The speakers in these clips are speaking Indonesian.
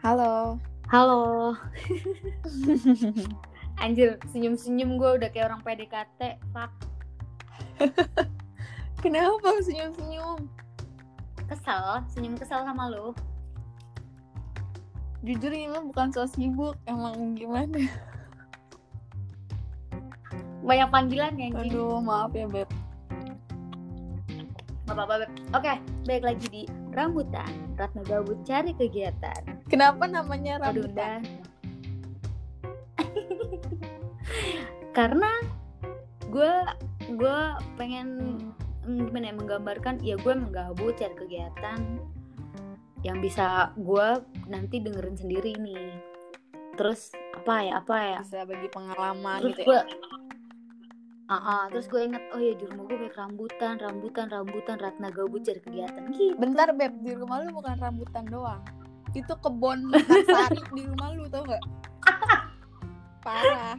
Halo. Halo. Anjir, senyum-senyum gue udah kayak orang PDKT. Fuck. Kenapa senyum-senyum? Kesel, senyum kesel sama lu. Jujur ini mah bukan so sibuk, emang gimana? Banyak panggilan ya. Aduh, maaf ya, Beb. Apa-apa. Oke, balik lagi di Rambutan. Ratna Gabut cari kegiatan. Kenapa namanya rambutan? Karena gue gue pengen mm, gimana ya menggambarkan ya gue menggabut cari kegiatan yang bisa gue nanti dengerin sendiri nih terus apa ya apa ya Bisa bagi pengalaman terus gitu gue ya. Ah, ah, terus gue inget oh ya di rumah gue banyak rambutan rambutan rambutan ratna gabut cari kegiatan gitu Bentar, Beb, di rumah lu bukan rambutan doang. Itu kebun sari di rumah lu tau gak? Parah.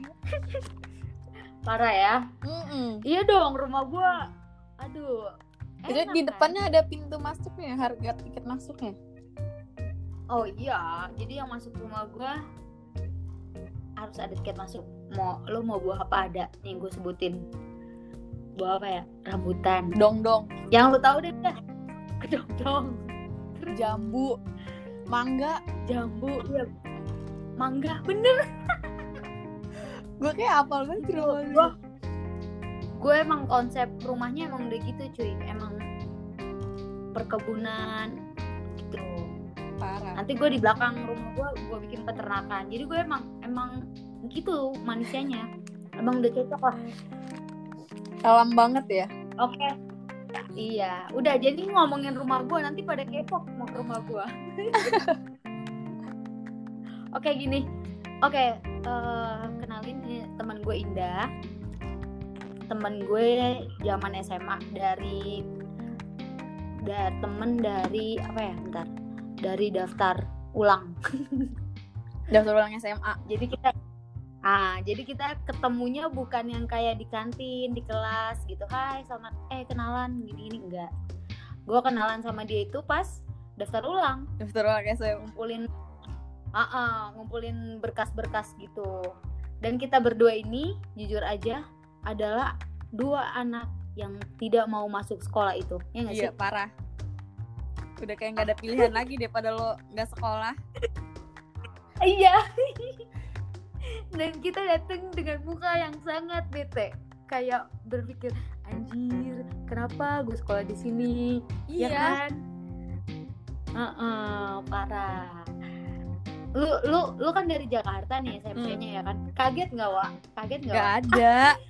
parah ya Mm-mm. iya dong rumah gue aduh enak di kan? depannya ada pintu masuknya, harga tiket masuknya. Oh iya, jadi yang masuk rumah gua harus ada tiket masuk. Mau lo mau buah apa ada yang gue sebutin? Buah apa ya? Rambutan. Dong-dong, Yang lo tahu deh dah. Kedong dong. jambu, mangga. Jambu, iya. Mangga, bener. Gue kayak apal banget. Gua, gue emang konsep rumahnya emang udah gitu cuy. Emang perkebunan gitu. Parah. Nanti gue di belakang rumah gue gue bikin peternakan. Jadi gue emang emang gitu manusianya. Emang udah cocok lah. Alam banget ya. Oke. Iya, udah jadi ngomongin rumah gua nanti pada kepo mau ke rumah gua. Oke gini, oke eh, kenalin teman gue Indah, teman gue zaman SMA dari dari temen dari apa ya, bentar, dari daftar ulang. Daftar ulang SMA. Jadi kita Ah, jadi kita ketemunya bukan yang kayak di kantin, di kelas gitu. Hai, selamat eh kenalan gini-gini enggak. Gua kenalan sama dia itu pas daftar ulang, Daftar ulang SMA. ngumpulin ah ah, ngumpulin berkas-berkas gitu. Dan kita berdua ini jujur aja adalah dua anak yang tidak mau masuk sekolah itu. Ya nggak sih? Iya, parah. Udah kayak nggak ada pilihan lagi daripada lo nggak sekolah. Iya. Dan kita datang dengan muka yang sangat bete. Kayak berpikir, anjir, kenapa gue sekolah di sini? Ya Iya. kan? Heeh, parah. Lu lu lu kan dari Jakarta nih SMP-nya ya kan? Kaget nggak, Wak? Kaget nggak? Ada.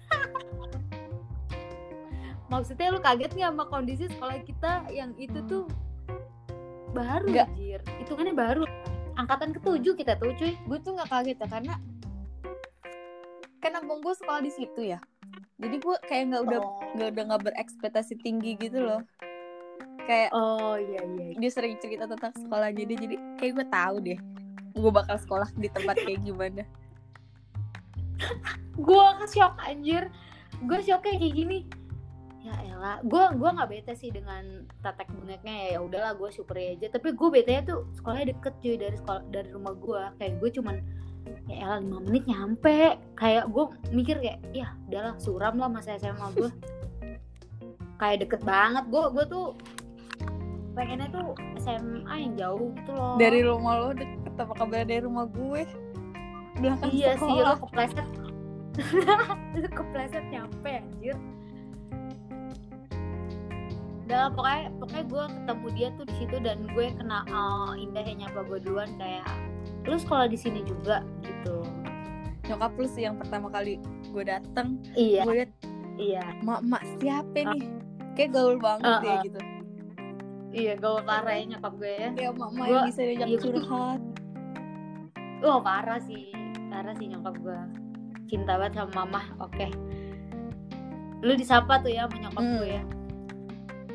Maksudnya lu kaget nggak sama kondisi sekolah kita yang itu tuh baru, Nggak. anjir. Hitungannya baru. Angkatan ketujuh kita tuh, cuy. Gue tuh nggak kaget ya karena kan abang gue sekolah di situ ya. Jadi gue kayak nggak udah Oh. nggak udah nggak berekspektasi tinggi gitu loh. Kayak Oh, iya iya. iya. dia sering cerita tentang sekolah jadi jadi kayak gue tahu deh gue bakal sekolah di tempat kayak gimana. gue ke shock anjir gue shocknya kayak gini ya elah gue gua nggak bete sih dengan tetek bengeknya ya ya udahlah gue syukur aja. Tapi gue bete tuh sekolahnya deket cuy dari sekolah dari rumah gue kayak gue cuman ya elah lima menit nyampe. Kayak gue mikir kayak ya udahlah suram lah masa SMA gue kayak deket banget. Gue gue tuh pengennya tuh SMA yang jauh gitu loh. Dari rumah lo deket apa kabar dari rumah gue? Belakang iya sih lo sekolah. kepleset. Kepleset nyampe anjir udah pokoknya pokoknya gue ketemu dia tuh di situ dan gue kena oh, indah yang nyapa gue duluan kayak lu sekolah di sini juga? Gitu. Nyokap lu sih yang pertama kali gue dateng, iya. gue liat iya. Mak mak siapa nih? Kayak gaul banget Uh, ya uh. gitu. iya gaul parah ya nyokap gue ya. Kayak mak mak yang bisa diajak iya, curhat. oh parah sih parah sih nyokap gue cinta banget sama mama oke. Lu disapa tuh ya sama nyokap Hmm. gue ya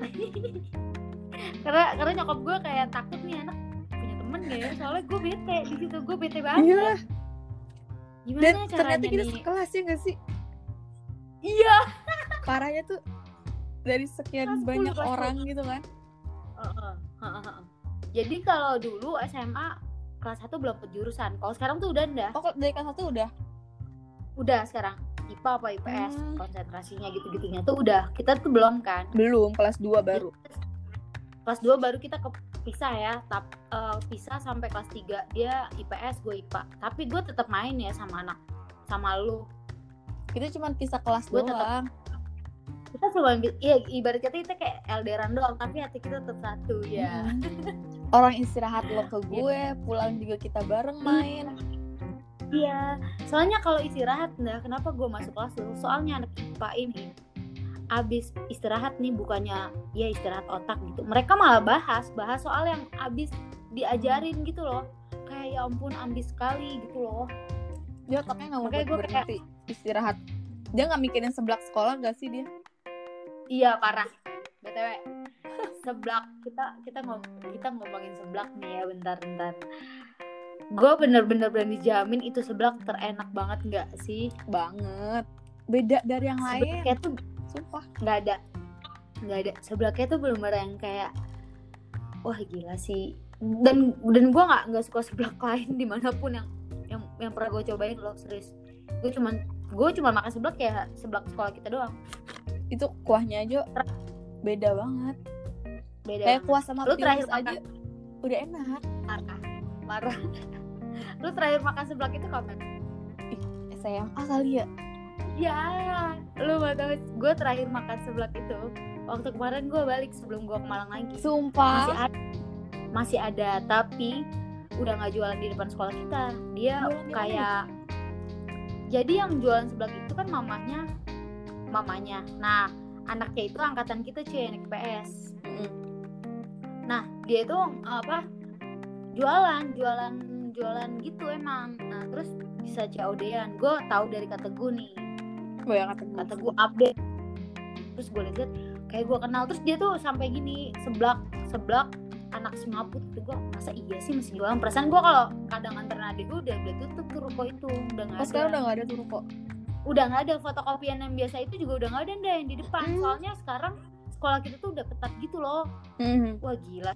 karena karena nyokap gue kayak takut nih anak punya temen gak ya soalnya gue bete di situ gue bete banget Iya. gimana Dan ternyata kita nih sekelas ya gak sih? iya Parahnya tuh dari sekian Kelas 10, banyak kelas 10. orang gitu kan. Heeh, heeh, heeh. jadi kalau dulu SMA kelas 1 belum ke jurusan kalau sekarang tuh udah ndah Oh, dari kelas satu udah? udah sekarang IPA apa IPS Hmm. konsentrasinya gitu-gitunya tuh udah kita tuh belum kan Belum, kelas 2 baru. kelas 2 baru kita kepisah ya tap, eh, pisah sampai kelas 3 dia IPS gue IPA tapi gue tetap main ya sama anak sama lu Kita cuma pisah kelas Gua tetap- doang. kita cuma iya ibarat kata kita kayak LDRan doang tapi hati kita tetap satu ya Mm. Orang istirahat lo ke gue, pulang juga kita bareng main. Iya soalnya kalau istirahat nah kenapa gue masuk kelas lu soalnya anak IPA ini abis istirahat nih bukannya ya istirahat otak gitu mereka malah bahas bahas soal yang abis diajarin gitu loh kayak ya ampun ambis sekali gitu loh Dia otaknya nggak mau gue kayak- berhenti istirahat. Dia nggak mikirin seblak sekolah gak sih dia? Iya parah. btw seblak kita kita ngom kita ngomongin seblak nih ya bentar-bentar. Gue bener-bener berani jamin itu seblak terenak banget nggak sih? Banget. Beda dari yang lain. Seblaknya tuh Sumpah. nggak ada nggak ada seblaknya tuh belum ada yang kayak wah gila sih dan dan gue nggak nggak suka seblak lain di mana pun yang yang yang pernah gue cobain loh serius gue cuman gue cuma makan seblak ya seblak sekolah kita doang Itu kuahnya aja beda banget. beda Kayak banget. kuah sama Lu terakhir aja udah enak. parah parah lu terakhir makan seblak itu kapan? SMA kali ya. ya lu gak tahu. Gue terakhir makan seblak itu waktu kemarin gue balik sebelum gue ke Malang lagi. Masih Sumpah. ada masih ada tapi udah nggak jualan di depan sekolah kita. Dia Jualan kayak jadi yang jualan seblak itu kan mamanya mamanya nah anaknya itu angkatan kita cuy anak PS Mm-mm. nah dia itu apa jualan jualan jualan gitu emang. Nah terus bisa COD-an gue tahu dari kata gue nih. Banyak kata gue. kata gue update. Terus gue lihat kayak gue kenal. Terus dia tuh sampai gini seblak seblak anak semaput itu gue masa iya sih masih jualan? Perasaan gue kalau kadang anterin adik gue udah udah tutup tuh ruko itu. Udah nggak Oh, ada. sekarang udah gak ada tuh kok. udah nggak ada. Fotokopian yang biasa itu juga udah nggak ada yang di depan. Hmm. soalnya sekarang sekolah kita tuh udah ketat gitu loh. Wah gila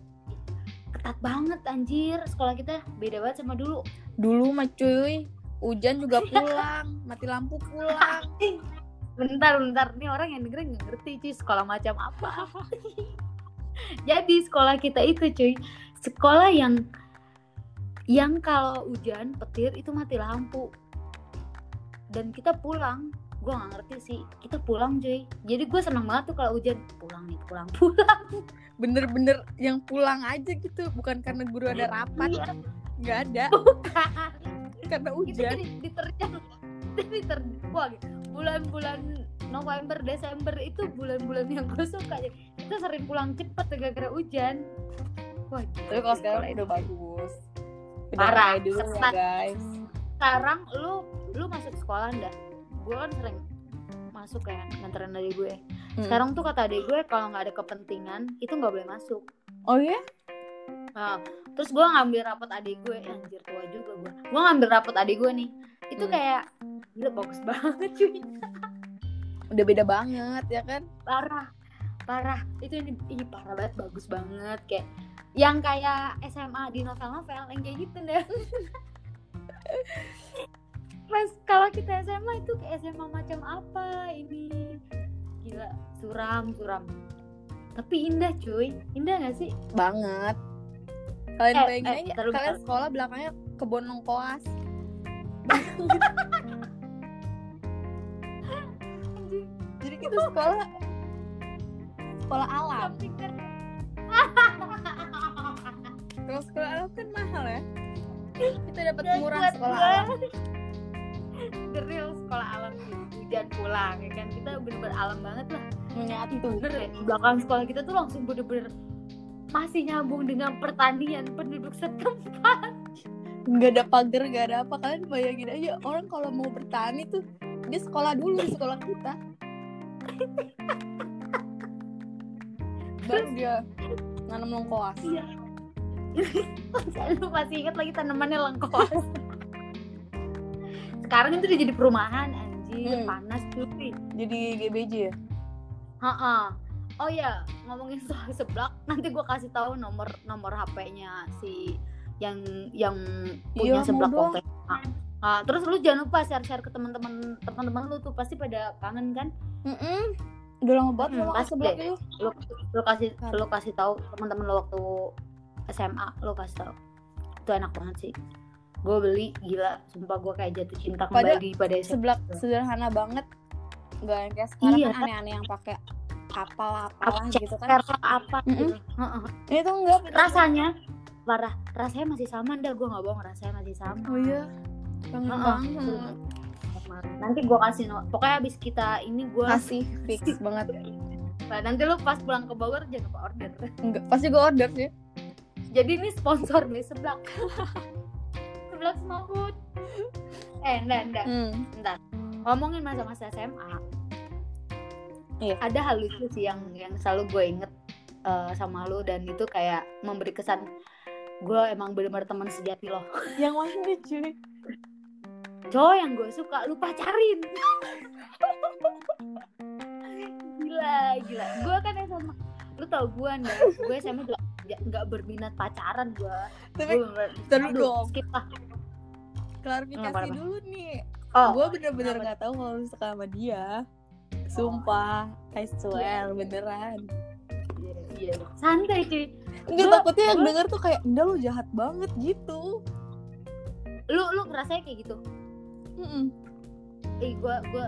ketat banget anjir. Sekolah kita beda banget sama dulu. Dulu mah cuy, hujan juga pulang, mati lampu pulang. bentar bentar. Nih orang yang dengerin nggak ngerti cuy sekolah macam apa. Jadi sekolah kita itu cuy sekolah yang yang kalau hujan petir itu mati lampu. Dan kita pulang gue nggak ngerti sih. Kita pulang cuy. Jadi gue seneng banget tuh kalau hujan. Pulang nih pulang pulang. Bener-bener yang pulang aja gitu, bukan karena guru ada rapat, Iya. nggak ada, karena kita hujan. jadi diterjang. Diter wah bulan-bulan November Desember itu bulan-bulan yang gue suka kita sering pulang cepet gara-gara hujan. Wah Tapi kalau sekarang udah bagus. Udah Parah, dulu ya guys. sekarang lu lu masuk sekolah ndak gue kan sering masuk ya nganterin adik gue Hmm. sekarang tuh kata adik gue kalau nggak ada kepentingan itu nggak boleh masuk Oh ya? Nah, terus gue ngambil rapot adik gue, eh, anjir tua juga gue. Gue ngambil rapot adik gue nih, itu Hmm. kayak gila bagus banget cuy, Udah beda banget ya kan? parah, parah. Itu ini ih, parah banget, bagus banget kayak yang kayak SMA di novel-novel yang kayak gitu deh. Mas kalau kita SMA itu kayak SMA macam apa ini? Gila, suram, suram. Tapi indah cuy, indah gak sih? Banget. Kalian Eh, bayangin eh, aja, taruh, kalian taruh. sekolah belakangnya kebun lengkoas. Jadi kita sekolah sekolah alam. Kan Kalau sekolah alam kan mahal ya. Kita dapat murah sekolah alam. The real sekolah alam sih. hujan pulang ya kan kita bener-bener alam banget lah Menyatu. bener ya di belakang sekolah kita tuh langsung bener-bener masih nyambung dengan pertanian penduduk setempat Nggak ada pagar, nggak ada apa. Kalian bayangin aja orang kalau mau bertani tuh dia sekolah dulu di sekolah kita. Baru dia nanam lengkoas. iya lu masih inget lagi tanamannya lengkos sekarang itu udah jadi perumahan anjir Hmm. panas cuy Jadi GBJ ya? Ha-ha. Oh ya, ngomongin soal seblak, nanti gue kasih tahu nomor nomor HP-nya si yang yang Iya, punya mau seblak waktu SMA. Ah, terus lu jangan lupa share-share ke teman-teman teman-teman lu tuh pasti pada kangen kan Mm-mm. udah lama banget Hmm, lo pasti itu lu lu kasih Kan. lu kasih tahu teman-teman lu waktu SMA lu kasih tahu itu enak banget sih gue beli gila. Sumpah gue kayak jatuh cinta Pada kembali pada seblak sederhana banget. Nggak yang kayak sekarang Iya, kan aneh-aneh yang pakai apalah apalah Apa, gitu kan. apa gitu. Heeh. ini tuh enggak. Rasanya parah. Rasanya masih sama ndak gue nggak bohong rasanya masih sama. Oh iya. Kangen Heeh. banget. Nanti gue kasih no- pokoknya abis kita ini gue kasih fix banget. Nanti lu pas pulang ke Bogor jangan lupa order. Enggak pasti gue order sih. Jadi ini sponsor nih seblak seblak semangkut eh enggak enggak. Hmm. Bentar. ngomongin masa-masa SMA Iya. ada hal lucu sih yang yang selalu gue inget eh, sama lu dan itu kayak memberi kesan gue emang bener-bener teman sejati loh. Yang mana cuy? Cowok yang gue suka lu pacarin. Gila gila. Gue kan SMA lu tau gue nih gue SMA juga nggak- berminat pacaran gue tapi dong. skip lah klarifikasi kenapa? dulu nih. Oh gue bener-bener nggak tahu kalau lu suka sama dia. Sumpah I swear beneran. Iya, iya. santai cuy. Enggak takutnya yang denger tuh kayak Enggak lu jahat banget gitu. Lu lu ngerasanya kayak gitu? Mm-mm. eh gue gue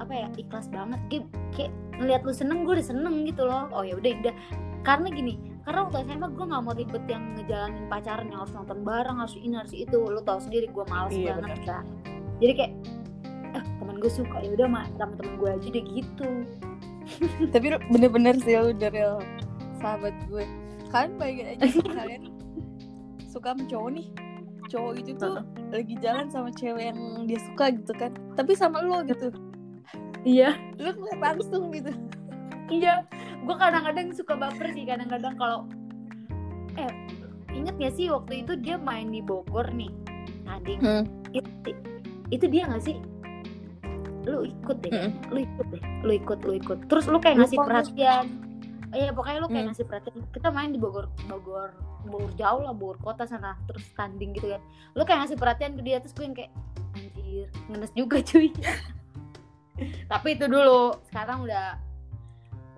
apa ya ikhlas banget. Kayak, kayak ngeliat lu seneng gue udah seneng gitu loh. Oh ya udah udah. Karena gini karena waktu SMA gue nggak mau ribet yang ngejalanin pacaran yang harus nonton bareng harus ini harus itu. Lu tau sendiri gue males Iya, banget bener. kan jadi kayak eh teman gue suka. Ya udah mah sama temen gue aja deh gitu. Tapi lu bener-bener sih lu udah real sahabat gue. Kalian bayangin aja kalian suka sama cowok nih. Cowok itu tuh lagi jalan sama cewek yang dia suka gitu kan. Tapi sama lu gitu. Iya. Lu ngeliat langsung gitu iya gue kadang-kadang suka baper sih kadang-kadang kalau eh inget gak sih waktu itu dia main di Bogor nih tanding Hmm. itu, itu dia gak sih? Lu ikut deh Mm-mm. lu ikut deh lu ikut lu ikut. Terus lu kayak ngasih perhatian. Iya pokoknya lu kayak Hmm. ngasih perhatian. Kita main di Bogor Bogor Bogor jauh lah Bogor kota sana terus tanding gitu kan. Lu kayak ngasih perhatian ke dia terus gue yang kayak anjir ngenes juga cuy. Tapi itu dulu sekarang udah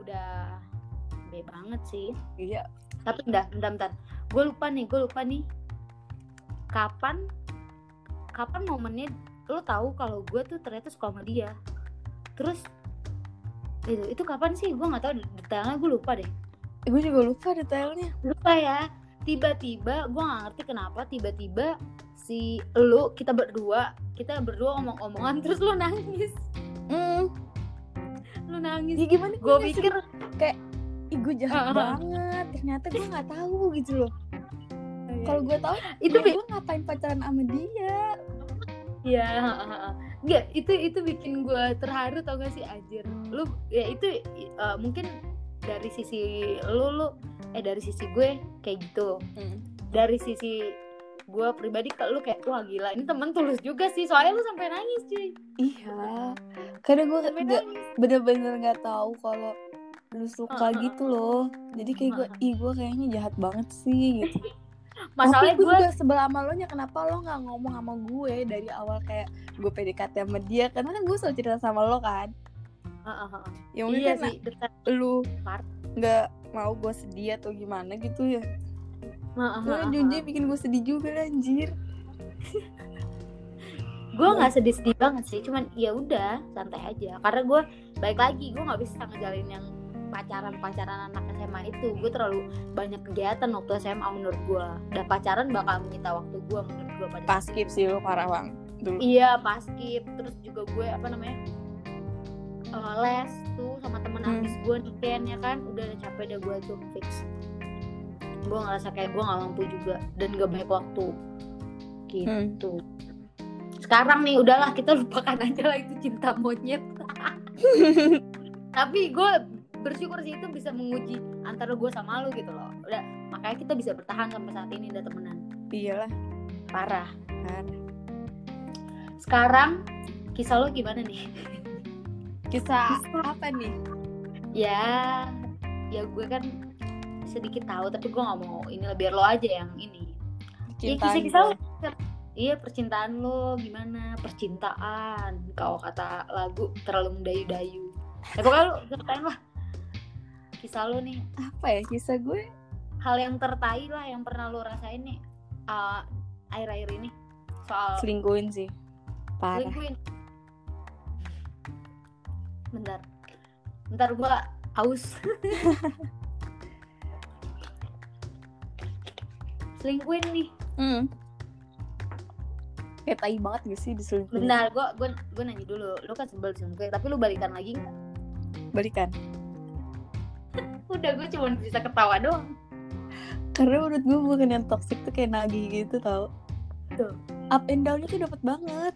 udah be banget sih. Iya. Tapi bentar bentar bentar. Gue lupa nih gue lupa nih. Kapan kapan momennya lo tahu kalau gue tuh ternyata suka sama dia? Terus itu itu kapan sih? Gue nggak tahu detailnya gue lupa deh. Eh, Gue juga lupa detailnya. Lupa ya. Tiba-tiba gue nggak ngerti kenapa tiba-tiba si lu kita berdua kita berdua ngomong-omongan terus lu nangis. Hmm lu nangis Ya gimana gue pikir Ih gue jahat Heeh. banget Ternyata gue gak tahu gitu loh Kalau gue tahu itu bi- gue ngapain pacaran sama dia Iya, Nggak, itu itu bikin gue terharu tau gak sih anjir. Lu ya itu uh, mungkin dari sisi lu lu eh dari sisi gue kayak gitu. Hmm. Dari sisi gue pribadi ke lu kayak wah gila ini temen tulus juga sih. Soalnya lu sampai nangis cuy. Iya. Karena gue bener-bener gak tahu kalau lu suka Heeh. gitu loh. Jadi kayak gue, ih gue kayaknya jahat banget sih gitu. Masalahnya gue juga sebelah sama lo nya kenapa lo gak ngomong sama gue dari awal kayak gue PDKT sama dia? Karena kan gue selalu cerita sama lo kan. Ya mungkin iya karena sih dekat lu Part. gak mau gue sedih atau gimana gitu ya Junji heeh. bikin gue sedih juga anjir. Gue nggak sedih-sedih banget sih cuman ya udah santai aja. Karena gue baik lagi gue nggak bisa ngejalin yang pacaran pacaran anak SMA itu. Gue terlalu banyak kegiatan waktu SMA menurut gue dan pacaran bakal menyita waktu gue menurut gue pada Pas skip sih lo parah bang. Dulu. Iya pas skip. Terus juga gue apa namanya eh, les tuh sama temen Hmm. habis gue di Ken ya kan udah udah capek deh gue tuh fix gue ngerasa kayak gue nggak mampu juga dan gak banyak waktu. Gitu. Sekarang nih udahlah kita lupakan aja lah itu cinta monyet. Tapi gue bersyukur sih itu bisa menguji antara gue sama lu gitu loh. Udah makanya kita bisa bertahan sampai saat ini udah temenan. Iyalah. Parah. Kan sekarang kisah lo gimana nih? Kisah apa nih? ya ya gue kan sedikit tahu tapi gue nggak mau ini biar lo aja yang ini. Percintaan kisah-kisah gue. Iya percintaan lo gimana? Percintaan. Kalau kata lagu terlalu mendayu-dayu. Ya pokoknya lo ceritain lah kisah lo nih. Apa ya kisah gue? Hal yang tertai lah yang pernah lo rasain nih uh, air-air ini. Soal selingkuhin sih. Parah. Selingkuhin. Bentar, bentar gua haus. selingkuhin nih. Hmm. Kayak tai banget gak sih diselingkuhin? Bentar, gua gua gua nanya dulu. Lu kan sebel selingkuhin, tapi lu balikan lagi nggak? Balikan. Udah gua cuma bisa ketawa doang. Karena menurut gue bukan yang toxic tuh kayak nagih gitu tau. Tuh. Up and down-nya tuh dapat banget.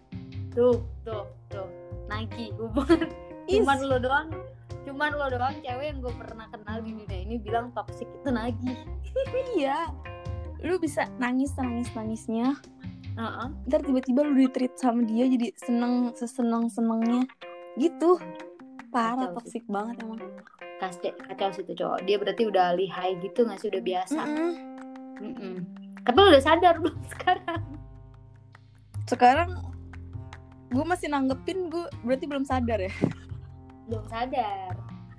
Tuh, tuh, tuh. Nagi hubungan cuman lo doang. Cuman lo doang cewek yang gue pernah kenal di dunia ini bilang toxic itu nagih. Iya. Lu bisa nangis nangis nangisnya. Heeh. Ntar tiba-tiba lu di-treat sama dia jadi seneng seseneng senengnya. Gitu. Parah Kacau toxic banget emang. Kacau, kacau sih tuh cowok. Dia berarti udah lihai gitu nggak sih udah biasa. Mm-mm. Mm-mm. Tapi lo udah sadar belum sekarang? Sekarang gue masih nanggepin gue berarti belum sadar ya. Belum sadar.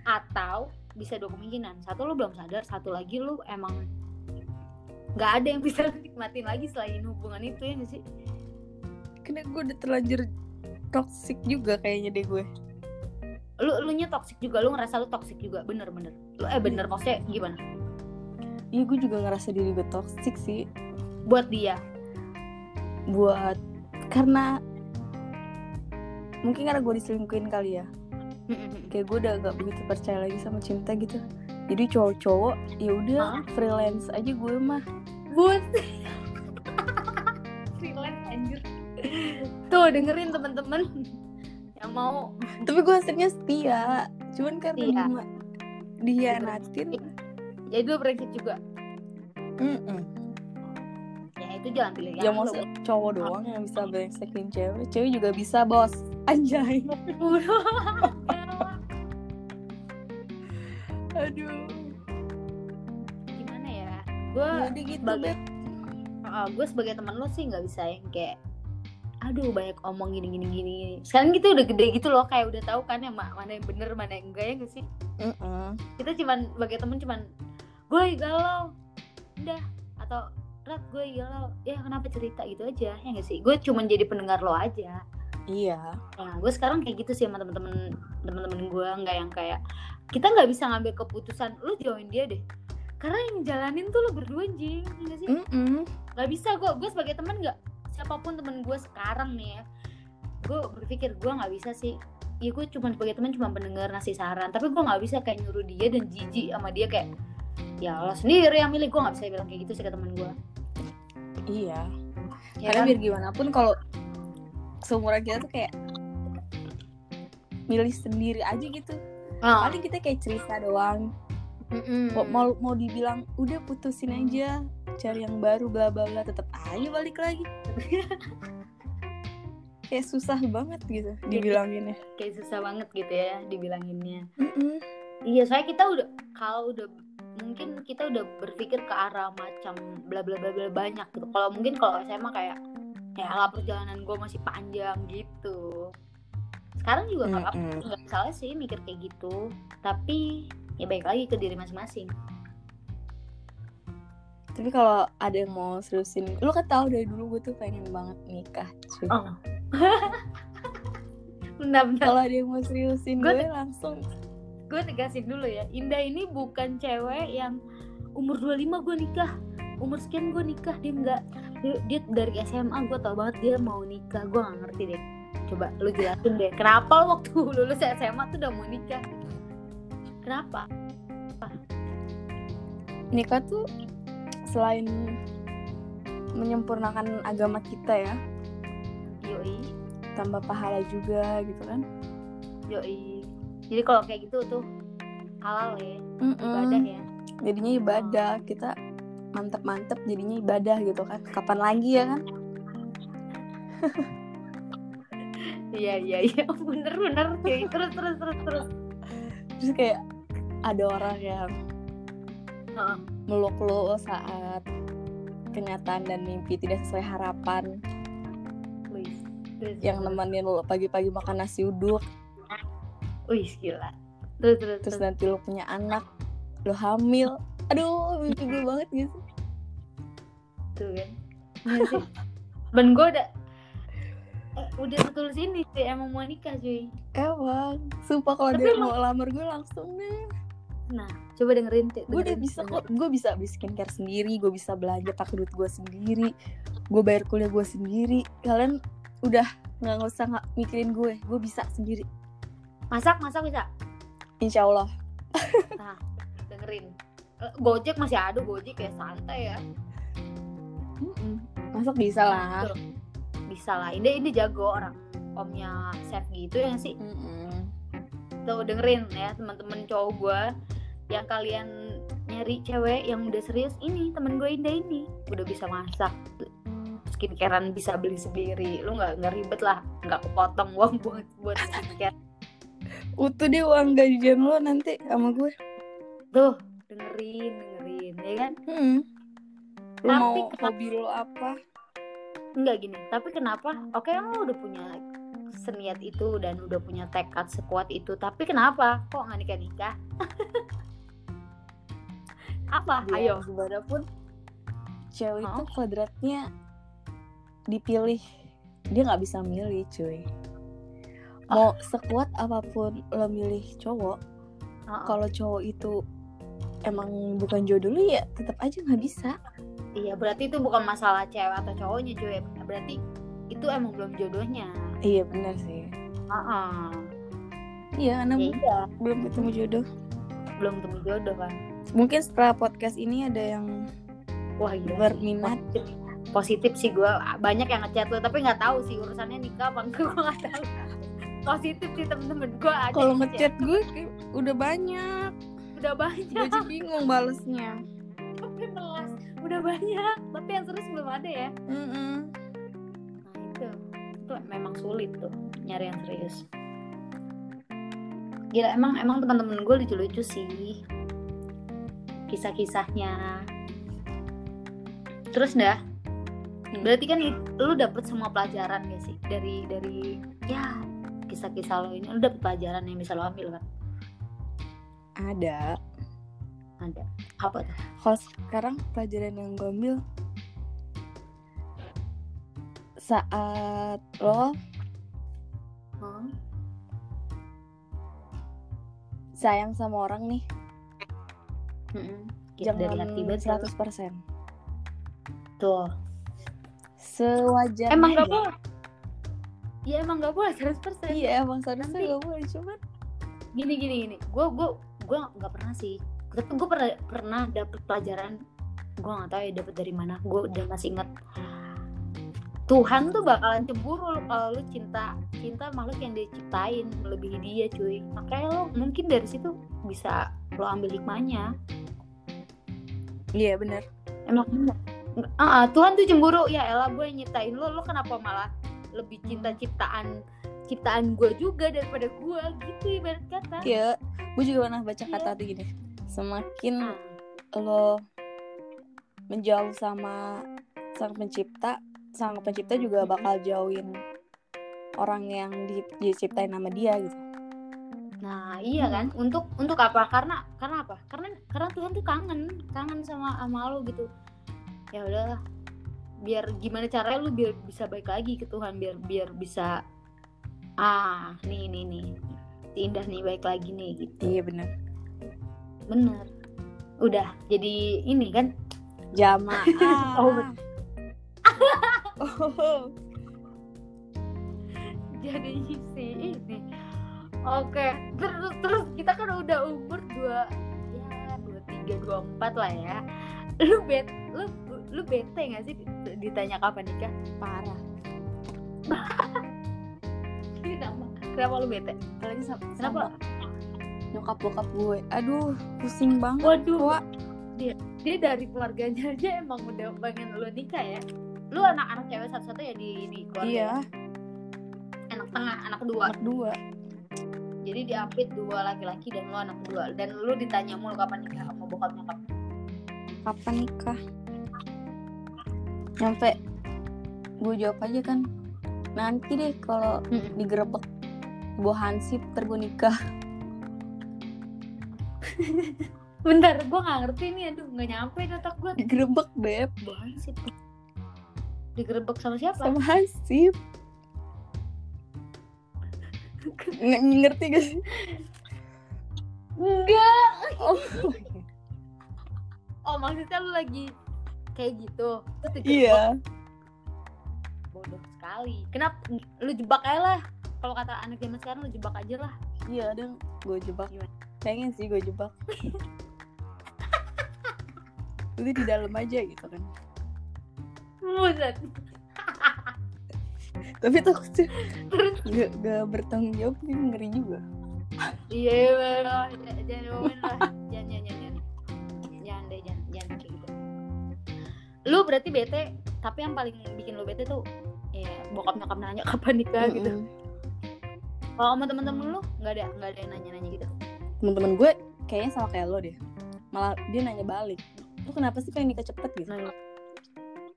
Atau bisa dua kemungkinan. Satu lo belum sadar, satu lagi lo emang nggak ada yang bisa nikmatin lagi selain hubungan itu ya sih? Karena gue udah terlanjur toxic juga kayaknya deh gue. Lu lu nya toxic juga, lu ngerasa lu toxic juga, bener-bener. Lu eh bener maksudnya gimana? Iya gue juga ngerasa diri gue toxic sih. Buat dia. Buat karena mungkin karena gue diselingkuhin kali ya. Kayak gue udah gak begitu percaya lagi sama cinta gitu. Jadi cowok-cowok ya udah Hah? freelance aja gue mah. Buat freelance anjir. Tuh dengerin teman-teman yang mau Tapi gue hasilnya setia. Cuman karena Setia. dia dihianatin. jadi lu brengsek juga. mm-mm. Ya itu jangan pilih Ya mau cowok doang yang bisa brengsekin cewek. Cewek juga bisa bos. Anjay. Aduh. gimana ya? Gue Jadi gitu sebagai Beb. gue sebagai teman lo sih nggak bisa yang kayak aduh banyak omong gini gini gini sekarang kita udah gede gitu loh kayak udah tahu kan yang ma- mana yang bener mana yang enggak ya gak sih Mm-mm. kita cuman sebagai temen cuman gue galau udah atau rat gue galau ya kenapa cerita gitu aja ya gak sih gue cuman jadi pendengar lo aja Iya. nah gue sekarang kayak gitu sih sama temen-temen temen-temen gue nggak yang kayak kita nggak bisa ngambil keputusan lu jauhin dia deh. Karena yang jalanin tuh lo berdua jing ya gak sih? Nggak bisa gue gue sebagai teman nggak siapa pun temen gue sekarang nih ya gue berpikir gue nggak bisa sih. Ya gue cuma sebagai teman cuma pendengar ngasih saran. Tapi gue nggak bisa kayak nyuruh dia dan jijik sama dia kayak ya lo sendiri yang milih. Gue nggak bisa bilang kayak gitu sih ke temen gue Iya. ya Karena kan? biar gimana pun kalau seumuran kita tuh kayak milih sendiri aja gitu. Ah, Paling kita kayak cerita doang. mm-mm. Mau mau, dibilang udah putusin aja, cari yang baru bla bla bla tetap aja balik lagi. kayak susah banget gitu dibilanginnya. kayak susah banget gitu ya dibilanginnya Mm-mm. iya soalnya kita udah kalau udah mungkin kita udah berpikir ke arah macam bla bla bla bla banyak gitu kalau mungkin kalau SMA kayak ya lah perjalanan gue masih panjang gitu sekarang juga nggak apa Mm-mm. nggak salah sih mikir kayak gitu. Tapi ya baik lagi ke diri masing-masing. Tapi kalau ada yang mau seriusin, lu kan tahu dari dulu gue tuh pengen banget nikah. cuy. oh. Kalau ada yang mau seriusin Gua gue langsung. gue tegasin dulu ya. Indah ini bukan cewek yang umur 25 gue nikah. Umur sekian gue nikah dia enggak dia, dia dari SMA gue tau banget dia mau nikah. Gue gak ngerti deh coba lu jelasin deh kenapa lu waktu lulus SMA tuh udah mau nikah kenapa nikah tuh selain menyempurnakan agama kita ya, yoi tambah pahala juga gitu kan. yoi jadi kalau kayak gitu tuh halal ya Mm-mm. ibadah ya Jadinya ibadah kita mantep-mantep jadinya ibadah gitu kan. Kapan lagi ya kan? iya iya iya bener bener cuy terus terus terus terus Terus kayak ada orang yang Heeh. meluk lo saat kenyataan dan mimpi tidak sesuai harapan Wih, yang nemenin lo pagi-pagi makan nasi uduk Wih, gila. Terus terus terus terus. nanti lo punya anak lo hamil aduh mimpi gue banget gitu Tuh kan. Iya. Dan gue udah eh, udah setulus ini sih emang mau nikah cuy. emang sumpah kalau dia emang- mau lamar gue langsung deh Nah, coba dengerin gue udah bisa kok gue bisa beli skincare sendiri gue bisa belanja pakai duit gue sendiri gue bayar kuliah gue sendiri kalian udah nggak usah nggak mikirin gue gue bisa sendiri Masak, masak bisa. insya Allah Nah, dengerin. Eh, Gojek masih ada Gojek ya santai ya. Masuk bisa lah. Bisa lah. Ini ini jago orang omnya chef gitu ya sih. Mm-mm. Tuh dengerin ya teman-teman cowok gue yang kalian nyari cewek yang udah serius ini temen gue Indah ini udah bisa masak skincarean bisa beli sendiri lu nggak nggak ribet lah nggak kepotong uang buat buat skincare utuh deh uang gajian lo nanti sama gue tuh dengerin dengerin ya kan hmm. lo Tapi mau kenapa- hobi lo apa Enggak gini tapi kenapa? Oke lo udah punya seniat itu dan udah punya tekad sekuat itu tapi kenapa? Kok nggak nikah nikah? Apa? Biar ayo. gimana pun cewek itu Hah? kodratnya dipilih. Dia nggak bisa milih cuy. Mau sekuat apa pun lo milih cowok Heeh. kalau cowok itu emang bukan jodoh lu ya tetap aja nggak bisa Iya berarti itu bukan masalah cewek atau cowoknya cuy. Berarti itu emang belum jodohnya. Iya benar sih. Heeh. iya karena Ya iya. Belum ketemu jodoh. Belum ketemu jodoh kan. Mungkin setelah podcast ini ada yang Wah gila berminat. Positif, positif sih gue banyak yang ngechat lo tapi nggak tahu sih urusannya nikah apa enggak gue nggak tahu. Positif sih temen-temen gue kalau ngechat gue udah banyak. Udah banyak. Gue bingung balesnya udah banyak tapi yang serius belum ada ya. Mm-mm. nah itu. Itu memang sulit tuh nyari yang serius. Gila emang emang teman-teman gue lucu-lucu sih. Kisah-kisahnya. Terus dah Hmm. berarti kan lu dapet semua pelajaran gak sih? Dari dari ya kisah-kisah lo ini. Lu dapet pelajaran yang bisa lo ambil kan? Ada ada. Apa tuh? Kalau sekarang pelajaran yang gue ambil saat lo Hmm? sayang sama orang nih. Gitu, dari jangan banget 100% tuh. Sewajarnya emang gak boleh? Ya emang gak boleh 100% iya emang seharusnya gak boleh cuman gini gini gini. Gue gue gue nggak pernah sih tapi gue pernah pernah dapet pelajaran gue nggak tahu ya dapet dari mana gue udah masih inget Tuhan tuh bakalan cemburu kalau lu cinta cinta makhluk yang dia ciptain melebihi dia cuy. Makanya lo mungkin dari situ bisa lo ambil hikmahnya. Iya benar emang bener Ah, ah, Tuhan tuh cemburu. Ya elah gue yang nyiptain lo lo kenapa malah lebih cinta ciptaan ciptaan gue juga daripada gue gitu ibarat kata. Iya gue juga pernah baca Iya. kata tuh gini semakin Ah. lo menjauh sama sang pencipta sang pencipta juga bakal jauhin orang yang di- diciptain sama dia gitu Nah, iya kan? Untuk untuk apa? Karena karena apa? Karena karena Tuhan tuh kangen, kangen sama sama lu gitu. Ya udahlah. Biar gimana caranya lu biar bisa baik lagi ke Tuhan, biar biar bisa ah, nih nih nih. Indah nih baik lagi nih gitu. iya benar Bener. Udah, jadi ini kan jamaah Oh, oh. jadi si ini. Oke, terus terus kita kan udah umur dua ya dua tiga dua empat lah ya. Lu bet lu lu bete gak sih ditanya kapan nikah? parah Kenapa? Kenapa lu bete? apalagi sama, Kenapa? Nyokap bokap gue aduh pusing banget Waduh, Wak. dia dia dari keluarganya aja emang udah pengen lu nikah ya. Lu anak-anak cewek satu-satu ya di di keluarga. iya ya? Anak tengah, anak kedua. anak dua Jadi diapit dua laki-laki dan lu anak kedua. Dan lu ditanya mulu kapan nikah sama bokap nyokap. kapan nikah nyampe gue jawab aja kan nanti deh kalau digerebek bawa hansip ntar gue nikah bentar gue nggak ngerti nih aduh nggak nyampe di otak gue digerebek beb. Sih digerebek sama siapa? Sama hansip Nge- ngerti gak sih? Enggak oh. Oh maksudnya lu lagi kayak gitu terus digerebek. iya. Bodoh sekali. Kenapa? Lu jebak aja lah. Kalau kata anak zaman sekarang lu jebak aja lah. Iya ada gue jebak. Gimana? Pengen sih gue jebak. Itu di dalam aja gitu kan. Buset. Tapi takutnya gak, gak bertanggung jawab sih ngeri juga. Iya iya lah jangan jangan ngomongin lah. Jangan jangan jangan. Jangan deh jangan jangan kayak gitu. Lu berarti bete tapi yang paling bikin lu bete tuh ya bokap nyokap nanya kapan nikah gitu. Mm-mm. kalau sama temen-temen lu nggak ada nggak ada yang nanya-nanya gitu temen-temen gue kayaknya sama kayak lo deh. Malah dia nanya balik lu kenapa sih pengen nikah cepet? gitu. Nanya.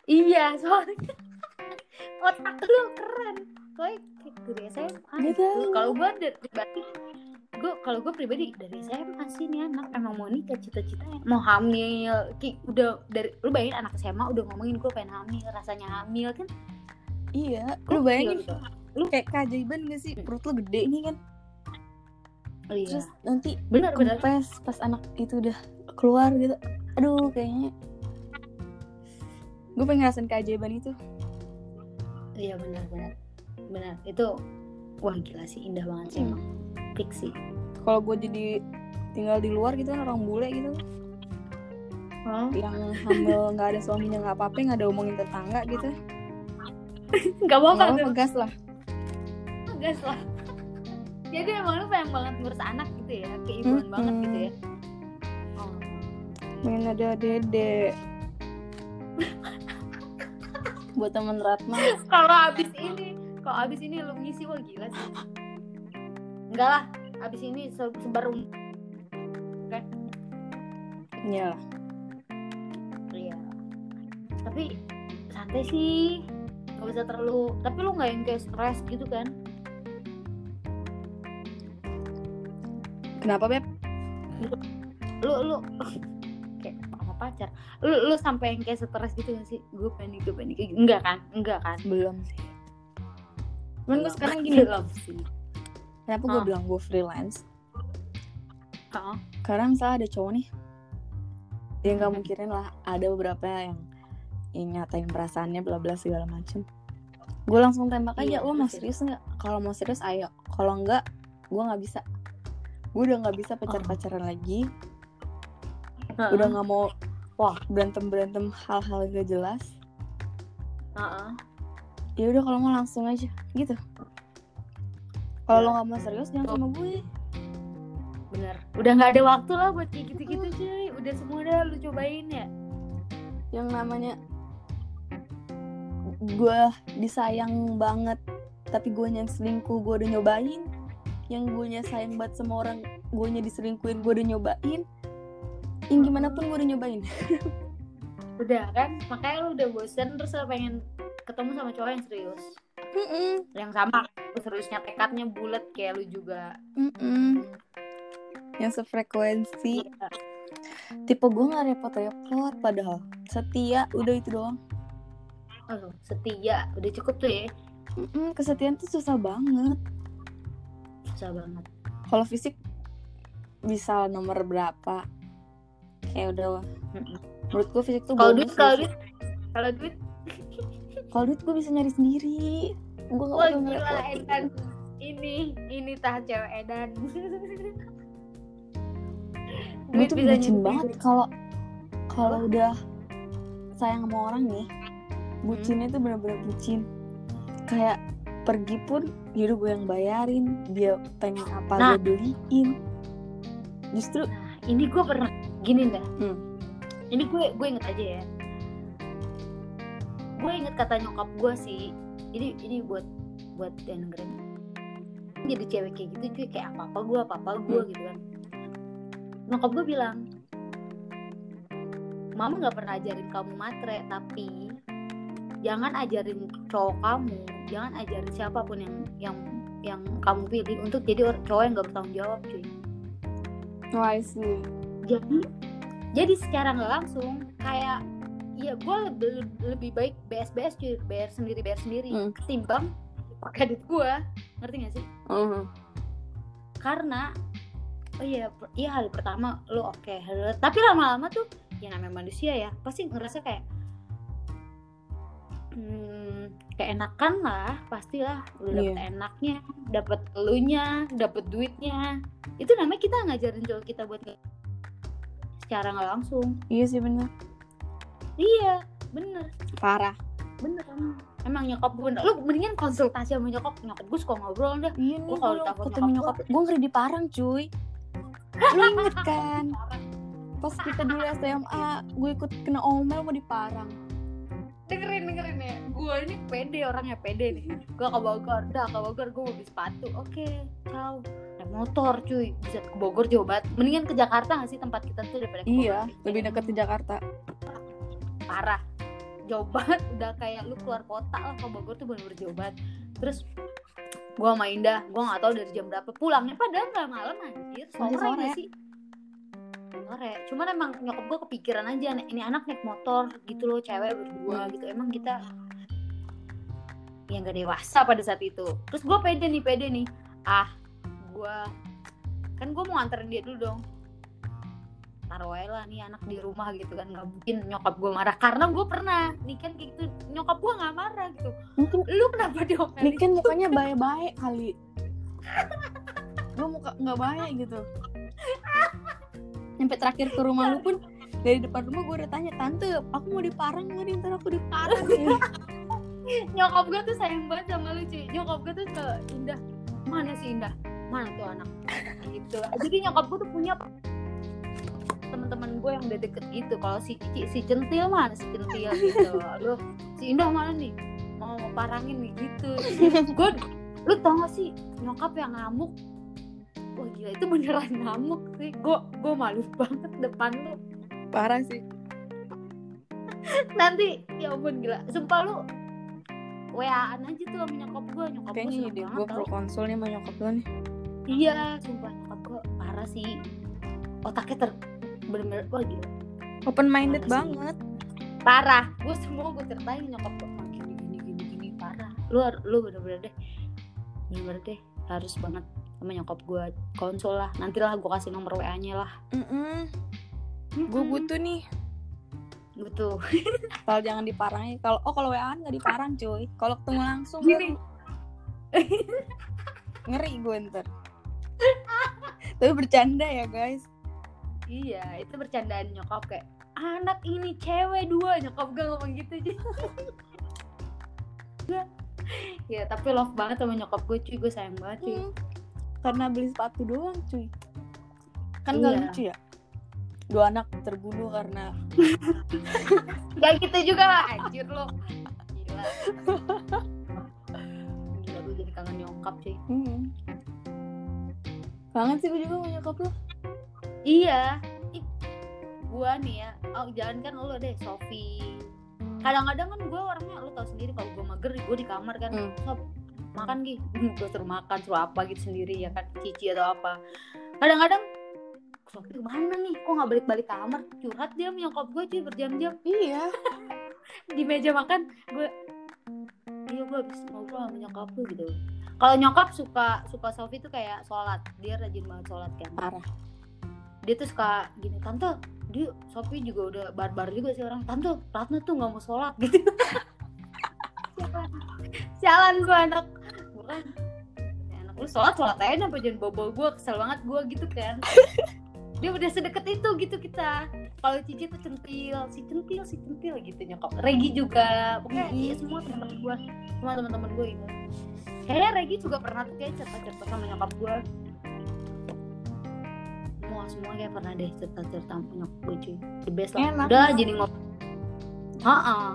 iya soalnya otak lu keren. Kayak dari SMA gitu. kalau gue dari pribadi gue kalau gue pribadi dari SMA sih nih anak. Emang mau nikah cita-citanya mau hamil. Kayak udah dari lu bayangin anak SMA udah ngomongin gue pengen hamil rasanya hamil kan? Iya lu bayangin lu kayak keajaiban gak sih? Perut lu gede nih kan Oh, iya. terus nanti benar benar. kempes pas anak itu udah keluar gitu. Aduh kayaknya gue pengen ngerasain keajaiban itu. Iya benar benar. Benar. Itu wah gila sih. Indah banget sih emang. Fix sih. Kalau gue jadi tinggal di luar gitu kan orang bule gitu. Oh. yang hamil nggak ada suaminya nggak apa-apa nggak ada omongin tetangga gitu. Nggak apa-apa nggak tuh. apa-apa gas lah. Gas lah jadi emang lu pengen banget ngurus anak gitu ya keibuan Mm-mm. banget gitu ya. Oh. pengen ada dede. Buat temen Ratna. Kalau abis ini kalau abis ini lu ngisi wah gila sih. Enggak lah abis ini se- sebar um- iya. Lah iya. Tapi santai sih. Nggak bisa terlalu tapi lu nggak yang kayak stres gitu kan kenapa beb? Lu lu kayak sama pacar. Lu lu sampai yang kayak stres gitu gak sih? Gue pengen gue kayak gitu. Enggak kan? Enggak kan? Belum sih. Cuman gue sekarang gini belum sih kenapa gue bilang gue freelance? Karena misalnya ada cowok nih dia nggak mungkirin lah ada beberapa yang yang nyatain perasaannya bla bla segala macem. Gue langsung tembak aja Iya, lo mau serius nggak? Kalau mau serius ayo. Kalau nggak gue nggak bisa gue udah nggak bisa pacar pacaran lagi. Heeh. udah nggak mau wah berantem berantem hal-hal gak jelas. Heeh. ya udah kalau mau langsung aja gitu. Kalau lo nggak mau serius jangan sama gue. Bener. Udah nggak ada waktu lah buat kayak gitu-gitu cuy. Udah semua udah lu cobain ya? Yang namanya gue disayang banget tapi gue yang selingkuh gue udah nyobain yang gue sayang banget sama orang gue diselingkuhin gue udah nyobain yang gimana pun gue udah nyobain. Udah kan? Makanya lu udah bosen terus lu pengen ketemu sama cowok yang serius. Mm-mm, yang sama seriusnya tekadnya bulat kayak lu juga. Mm-mm. yang sefrekuensi. Iya. tipe gue nggak repot-repot padahal setia udah itu doang. Aduh, setia. Udah cukup tuh ya? Mm-mm, kesetiaan tuh susah banget susah banget. Kalau fisik bisa nomor berapa? Kayak udah menurut gue fisik tuh kalau duit kalau duit? Kalau duit? Kalau duit gue bisa nyari sendiri. Gue gak gila ngerepotin. Edan. Ini ini tah cewek Edan. Gue tuh bucin nyumbang. banget. kalau kalau udah sayang sama orang nih bucinnya tuh bener-bener bucin. Kayak pergi pun yaudah gue yang bayarin dia pengen apa Nah. gue beliin justru Nah, ini gue pernah gini dah. Hmm. Ini gue gue inget aja ya. Gue inget kata nyokap gue sih. Ini ini buat buat yang dengerin. Jadi cewek kayak gitu cuy kayak apa apa gue apa apa gue Hmm. gitu kan. Nyokap gue bilang, Mama nggak pernah ajarin kamu matre, tapi jangan ajarin cowok kamu jangan ajarin siapa pun yang yang yang kamu pilih untuk jadi cowok yang gak bertanggung jawab cuy Oh, I see. jadi jadi secara nggak langsung kayak ya gue lebih, lebih baik BS-BS cuy bayar sendiri bayar sendiri Hmm. ketimbang pakai duit gue ngerti gak sih Mhm. karena oh iya iya hari pertama lo oke Hari- tapi lama-lama tuh ya namanya manusia ya pasti ngerasa kayak hmm, keenakan lah pastilah udah dapet Iya. enaknya dapet elunya dapet duitnya itu namanya kita ngajarin cowok kita buat secara nggak langsung Iya sih bener. iya bener Parah. bener emang emang nyokap gue lu mendingan konsultasi sama nyokap nyokap gue suka ngobrol dah Iya nih kalau ketemu nyokap nyokap gue ngeri di Parang cuy. Lu inget kan? Pas kita dulu SMA, gue ikut kena omel mau di Parang. Dengerin dengerin ya. Gue ini pede orangnya pede nih. Gue ke Bogor. Dah ke Bogor gue mau beli sepatu. Oke ciao naik motor cuy. Bisa ke Bogor jauh banget mendingan ke Jakarta gak sih tempat kita tuh daripada ke Iya, Bogor? lebih dekat ke Jakarta. parah. Jauh banget udah kayak lu keluar kota lah. Ke Bogor tuh bener-bener jauh banget terus gue sama Indah gue nggak tahu dari jam berapa. Pulangnya padahal nggak malam anjir. Sore, sore. sih sore cuman emang nyokap gue kepikiran aja nih, ini anak naik motor gitu loh cewek berdua gitu. Emang kita yang gak dewasa pada saat itu. Terus gue pede nih pede nih. Ah gue kan gue mau nganterin dia dulu dong. Taruh lah nih anak di rumah gitu kan. Nggak mungkin nyokap gue marah. Karena gue pernah nih kan kayak gitu nyokap gue nggak marah gitu. Mungkin lu kenapa diomelin ini kan mukanya baik-baik kali. Gue muka nggak baik gitu. Sampai terakhir ke rumah lu pun dari depan rumah gue udah tanya tante aku mau di Parang nggak nih? Ntar aku di Parang ya. nyokap gue tuh sayang banget sama lu cuy. Nyokap gue tuh ke Indah mana sih Indah mana tuh anak? Gitu. Jadi nyokap gue tuh punya teman-teman gue yang udah deket gitu. Kalau si Cici si centil mana si centil gitu. Lu si Indah mana nih? Mau parangin nih gitu. Gue lu tau gak sih nyokap yang ngamuk gila itu beneran ngamuk sih Gue gue malu banget depan lu Parah sih. Nanti ya ampun gila Sumpah lu WA-an aja tuh sama nyokap gue Nyokap gue banget gue pro konsul nih sama nyokap lu nih. Iya, sumpah nyokap gue parah sih. Otaknya ter bener-bener wah gila. Open minded Parah sih. banget. Parah. Gue semua gue ceritain nyokap gue "Wah, gini gini gini gini parah. Lu lu bener-bener deh. Bener-bener deh harus banget sama nyokap gue konsul lah. Nanti lah gue kasih nomor WA-nya lah. Mm Gue butuh nih. Butuh. Kalau jangan di Parang ya. Kalau oh kalau WA nggak di Parang cuy. Kalau ketemu langsung Gini. ngeri gue ntar. Tapi bercanda ya guys. Iya, itu bercandaan nyokap kayak anak ini cewek dua nyokap gue ngomong gitu aja. ya tapi love banget sama nyokap gue cuy gue sayang banget cuy Hmm. Karena beli sepatu doang cuy. Kan Iya. lucu ya. Dua anak terbunuh karena Gak gitu juga lah anjir lo Gila Gila gue jadi kangen nyokap cuy hmm. Kangen sih gue juga sama nyokap lu. Iya Ih, Gua nih ya oh, Jangan kan lo deh Sofi Kadang-kadang kan gue orangnya Lo tau sendiri kalau gue mager Gue di kamar kan Hmm. Sob makan gih Gue suruh makan Suruh apa gitu sendiri ya kan Cici atau apa. Kadang-kadang Sofi ke mana nih? Kok gak balik-balik kamar? Curhat dia sama nyokap gue cuy Berjam-jam. Iya. di meja makan gue iya gue habis ngobrol sama nyokap lu gitu. Kalau nyokap suka suka Sofi tuh kayak sholat. Dia rajin banget sholat kan. Parah. dia tuh suka gini tante dia Sofi juga udah barbar juga sih orang. Tante Ratna tuh nggak mau sholat gitu. Sialan gue anak gue kan "Ya, anak lu sholat sholat aja apa jangan bobo gue kesel banget gue gitu kan. Dia udah sedekat itu gitu kita. Kalau Cici tuh centil si centil si centil gitu nyokap. Regi juga pokoknya Mhm. ya semua teman-teman gue semua teman-teman gue gitu kayaknya Regi juga pernah tuh kayak cerita-cerita sama nyokap gue semua semua kayak pernah deh cerita-cerita sama nyokap gue cuy. The best lah. Enak. udah jadi ngomong Heeh.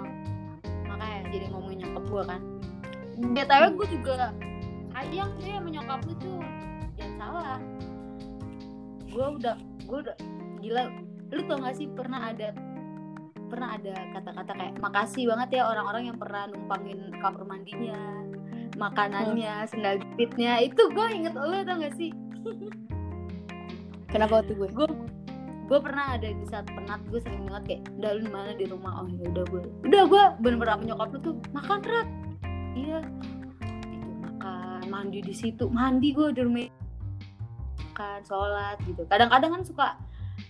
makanya jadi ngomongin nyokap gue kan btw gue juga sayang sih sama nyokap lu tuh. Jangan salah. Gue udah gue udah gila. Lu tau gak sih pernah ada pernah ada kata-kata kayak makasih banget ya orang-orang yang pernah numpangin kamar mandinya makanannya sendal jepitnya. Itu gue inget lo tau gak sih? Kenapa tuh gue? Gue gue pernah ada di saat penat gue sering banget kayak udah lu mana? Di rumah. Oh ya udah gue udah gue bener-bener apa nyokap lu tuh makan rat iya. Itu makan mandi di situ. Mandi gue di rumah. Makan sholat gitu. Kadang-kadang kan suka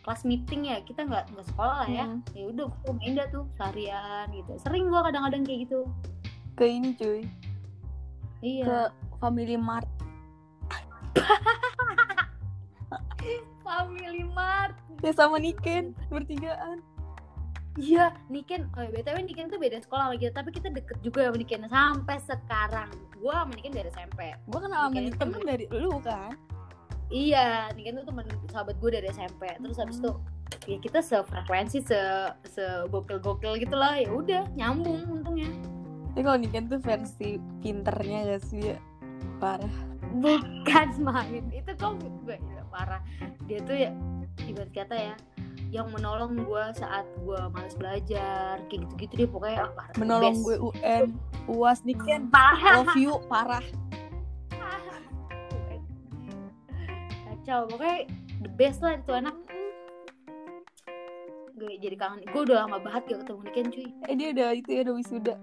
kelas meeting ya kita nggak nggak sekolah lah ya. Hmm. ya udah gue main dah tuh seharian gitu. Sering gue kadang-kadang kayak gitu. Ke ini cuy. Iya. Ke Family Mart. Family mart. Ya sama Niken bertigaan Iya, Niken, oh ya, BTW Niken tuh beda sekolah sama kita, tapi kita deket juga sama Niken sampai sekarang. Gua sama Niken dari SMP. gue kenal sama Niken temen. kan dari lu kan Iya, Niken tuh temen sahabat gue dari SMP. Terus habis itu ya kita sefrekuensi se se gokil gokil gitu lah ya udah nyambung untungnya tapi kalau Niken tuh versi pinternya gak sih ya parah bukan main itu kok gue ya, parah dia tuh ya ibarat kata ya yang menolong gue saat gue males belajar kayak gitu-gitu dia pokoknya ah, parah. menolong Best. gue UN uas Niken parah. Love you parah. Kacau pokoknya the best lah itu anak. Gue jadi kangen. Gue udah lama banget gak ketemu Niken cuy. Eh dia udah itu ya udah wisuda.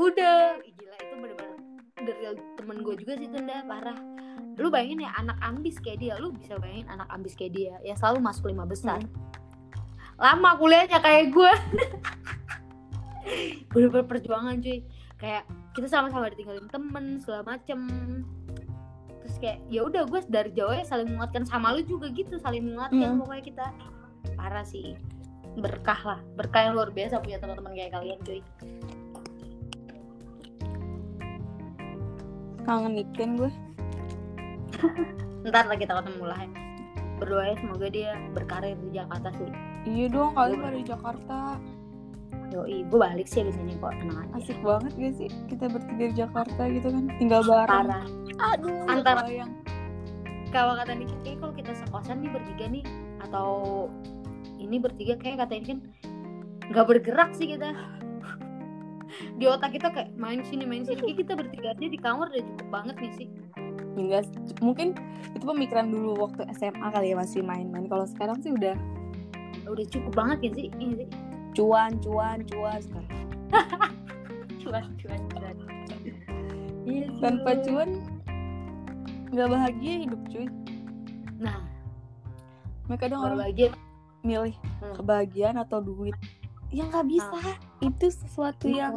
Udah. Gila itu bener-bener dari temen gue juga sih Tunda parah. Lu bayangin ya anak ambis kayak dia lu bisa bayangin anak ambis kayak dia yang selalu masuk lima besar. Lama kuliahnya kayak gue bener-bener perjuangan cuy. Kayak kita sama-sama ditinggalin temen segala macem. Terus kayak ya udah gue dari jauh ya saling menguatkan. Sama lu juga gitu saling menguatkan Hmm. pokoknya kita. Parah sih. Berkah lah. Berkah yang luar biasa punya teman-teman kayak kalian cuy kangen Niken gue. Ntar lah kita ketemu lah ya. berdoa ya semoga dia berkarir di Jakarta sih. Iya dong pada di Jakarta. Yoi gue balik sih di sini kok tenang aja. Asik banget gak sih? Kita bertiga di Jakarta gitu kan tinggal bareng. Parah. Aduh Antara- bayang kalau kata Niki kayak kalau kita sekosan nih bertiga nih atau ini bertiga kayak kata ini kan nggak bergerak sih kita di otak kita kayak main sini main sini. Kayak kita bertiga aja di kamar udah cukup banget nih sih. Enggak mungkin itu pemikiran dulu waktu SMA kali ya masih main-main. Kalau sekarang sih udah udah cukup banget ya sih ini sih. Cuan cuan cuan. Sekarang cuan cuan cuan. Iya, tanpa cuan nggak bahagia hidup cuy. Nah. Mereka dong orang bahagia. milih Hmm. kebahagiaan atau duit yang nggak bisa itu sesuatu yang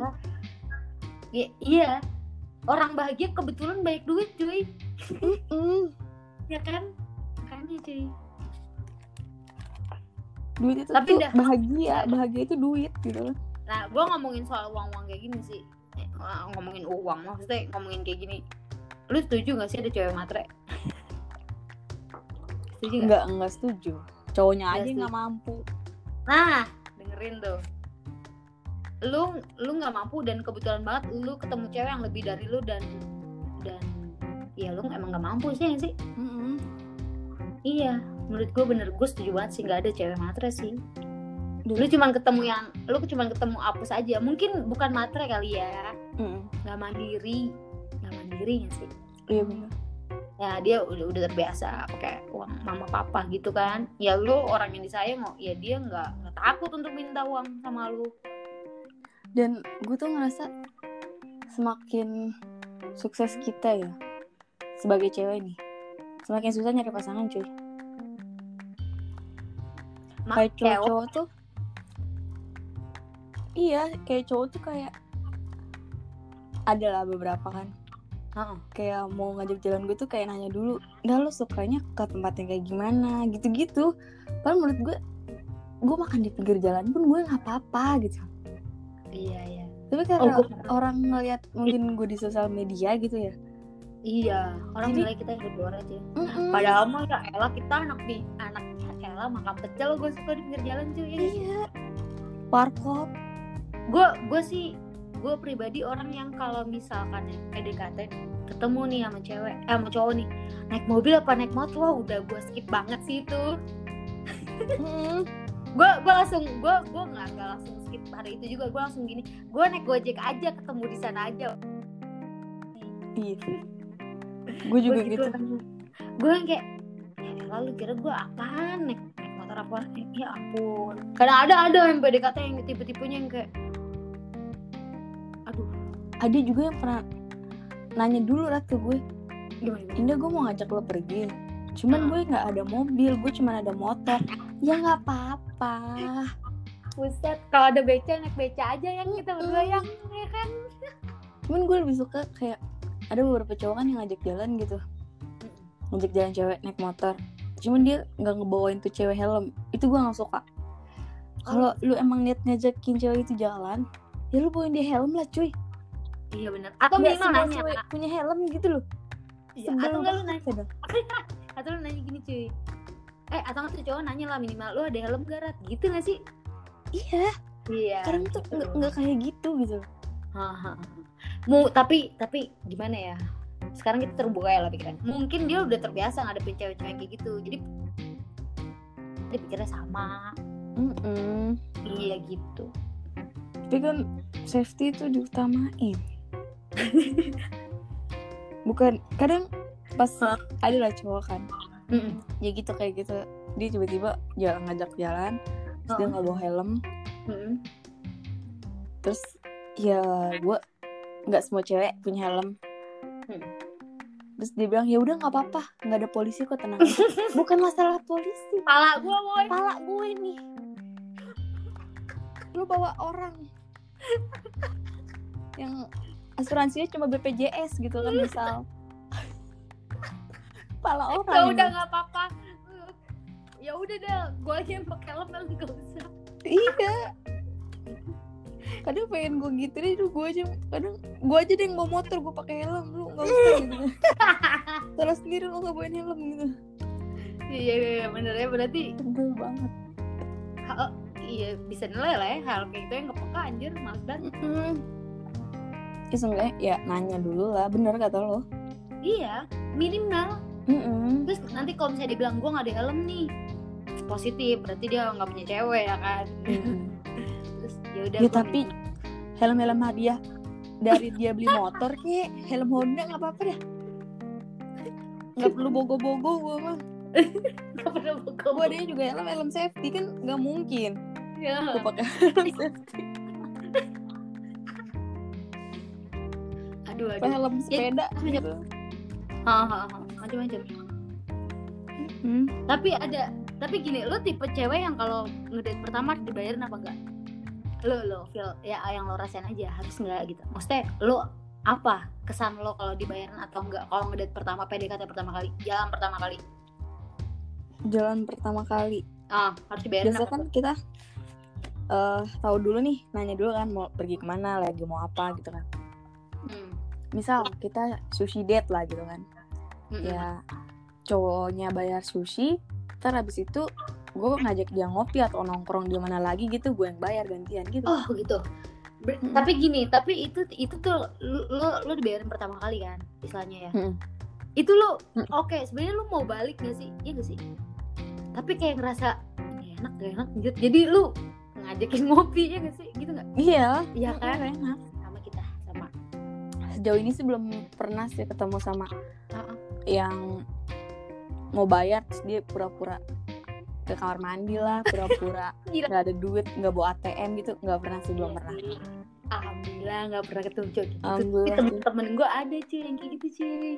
Iya, iya. Orang bahagia kebetulan banyak duit, cuy. Mm, Ya kan? Makanya, cuy. duit itu Tapi tuh dah- bahagia bahagia itu duit gitu Nah, gua ngomongin soal uang-uang kayak gini sih. Eh, ngomongin uang, maksudnya ngomongin kayak gini. Lu setuju gak sih ada cewek matre? setuju gak? nggak nggak setuju cowoknya Nggak aja nggak mampu Nah, dengerin tuh. Lu lu nggak mampu dan kebetulan banget lu ketemu cewek yang lebih dari lu dan dan ya lu emang nggak mampu sih ya sih. Mm-mm. Iya, menurut gue bener gue setuju banget sih nggak ada cewek matre sih. Duh. Lu cuman ketemu yang, lu cuman ketemu apes aja. Mungkin bukan matre kali ya, nggak mandiri, nggak mandiri nggak sih? iya benar Ya dia udah udah terbiasa pakai uang mama papa gitu kan. Ya lu orang yang disayang mau, ya dia nggak nggak takut untuk minta uang sama lu. dan gue tuh ngerasa semakin sukses kita ya sebagai cewek nih semakin susah nyari pasangan cuy kayak kayak cowok-cowok tuh iya kayak cowok tuh kayak ada lah beberapa kan Kayak mau ngajak jalan gue tuh kayak nanya dulu dah lo sukanya ke tempatnya kayak gimana gitu-gitu padahal menurut gue gue makan di pinggir jalan pun gue nggak apa-apa gitu Iya iya. tapi karena Oh, gue- orang ngeliat mungkin gue di sosial media gitu ya Iya, orang Jadi- nilai kita hidup luar aja. Mm-mm. Padahal mah ya elah kita anak di anak elah makan pecel gue suka di pinggir jalan cuy. Ya iya warkop gue gue sih gue pribadi orang yang kalau misalkan ya PDKT ketemu nih sama cewek eh sama cowok nih naik mobil apa naik motor? Wah udah gue skip banget sih itu. Gue gue langsung gue gue nggak nggak langsung skip hari itu juga. Gue langsung gini gue naik gojek aja ketemu di sana aja. Iya. Gue juga gitu, gue yang kayak ya lalu kira gue apaan naik naik motor apa? Ya ampun. Kadang ada ada yang PDKT yang tipe-tipenya yang kayak ada juga yang pernah nanya dulu lah ke gue? Indah gue mau ngajak lo pergi. Cuman Hmm. gue nggak ada mobil gue cuma ada motor. Ya nggak apa-apa. Buset, kalau ada beca naik beca aja yang kita berdua yang ya kan? Cuman gue lebih suka kayak ada beberapa cowok kan yang ngajak jalan gitu. Ngajak jalan cewek naik motor. Cuman dia nggak ngebawain tuh cewek helm. Itu gue nggak suka. Kalau lu emang niat ngajakin cewek itu jalan ya lu bawain dia helm lah cuy iya bener atau Nggak minimal nanya cewek punya helm gitu loh Iya, atau enggak lu nanya atau lu nanya gini cuy eh atau nggak tuh cowok nanya lah minimal lu ada helm gak Rat? gitu gak sih iya iya kadang tuh gitu. nggak nggak kayak gitu gitu. Mu tapi tapi gimana ya? Sekarang kita terbuka ya lah pikiran. Mungkin dia udah terbiasa ngadepin cewek-cewek kayak gitu. Jadi dia pikirnya sama. Mm-mm. Iya gitu. tapi kan safety itu diutamain bukan kadang pas Hah? ada lah cowok kan Mm-mm. ya gitu kayak gitu dia tiba-tiba jalan ngajak jalan terus dia Heeh. nggak bawa helm Mm-mm. terus ya gue nggak semua cewek punya helm Hmm. terus dia bilang ya udah nggak apa-apa nggak ada polisi kok tenang aja." bukan masalah polisi Pala gua boy. pala gue nih lu bawa orang yang asuransinya cuma BPJS gitu kan misal pala orang Ya udah nggak apa-apa. Ya udah deh, gua aja yang pakai helm nggak usah. iya kadang pengen gue gitu deh gue aja kadang gue aja deh yang bawa motor gue pakai helm lu nggak usah gitu salah sendiri lu nggak bawain helm gitu Iya iya iya, bener ya berarti sebel banget ha- iya bisa nilai lah ya hal kayak gitu yang kepeka anjir banget. hmm. Ya seenggaknya ya nanya dulu lah bener kata lo. Iya, minimal Mm-mm. terus nanti kalau misalnya dibilang gue nggak ada helm nih positif berarti dia nggak punya cewek ya kan? Mm-mm. terus ya udah Ya, gua tapi minta- helm-helm hadiah dari dia beli motor kek helm Honda nggak apa-apa dah nggak perlu bogo-bogo gue mah. Nggak pernah buka gue adanya juga helm helm safety kan nggak mungkin. Ya. gue pakai helm safety aduh aduh. Helm sepeda banyak. gitu. Macam-macam Hmm. tapi ada tapi gini lo tipe cewek yang kalau ngedate pertama dibayarin apa enggak? Lo lo feel ya yang lo rasain aja harus nggak gitu. Maksudnya lo apa kesan lo kalau dibayarin atau enggak? Kalau ngedate pertama PDKT pertama kali jalan pertama kali. Jalan pertama kali. Ah harus dibayarin biasa kan kita eh tahu dulu nih nanya dulu kan mau pergi ke mana lagi mau apa gitu kan. Misal kita sushi date lah gitu kan Mm-mm. ya cowoknya bayar sushi ntar habis itu gue ngajak dia ngopi atau nongkrong di mana lagi gitu gue yang bayar gantian gitu Oh gitu. Ber- Mm-mm. Tapi gini, tapi itu itu tuh lu lo, lo dibayarin pertama kali kan, istilahnya ya. Mm-mm. Itu lo Mm. oke, sebenarnya lu mau balik gak sih? Iya gak sih? Tapi kayak ngerasa "Gak enak, gak enak. Jadi lu ngajakin ngopi ya gak sih? Gitu gak? iya Iya Mm-mm, kan? enak. Sejauh ini sih belum pernah sih ketemu sama ah. yang mau bayar terus dia pura-pura ke kamar mandi lah pura-pura nggak ada duit nggak bawa ATM gitu nggak pernah sih belum pernah Alhamdulillah gak pernah ketemu cowok gitu. Temen-temen gue ada cuy yang kayak gitu cuy.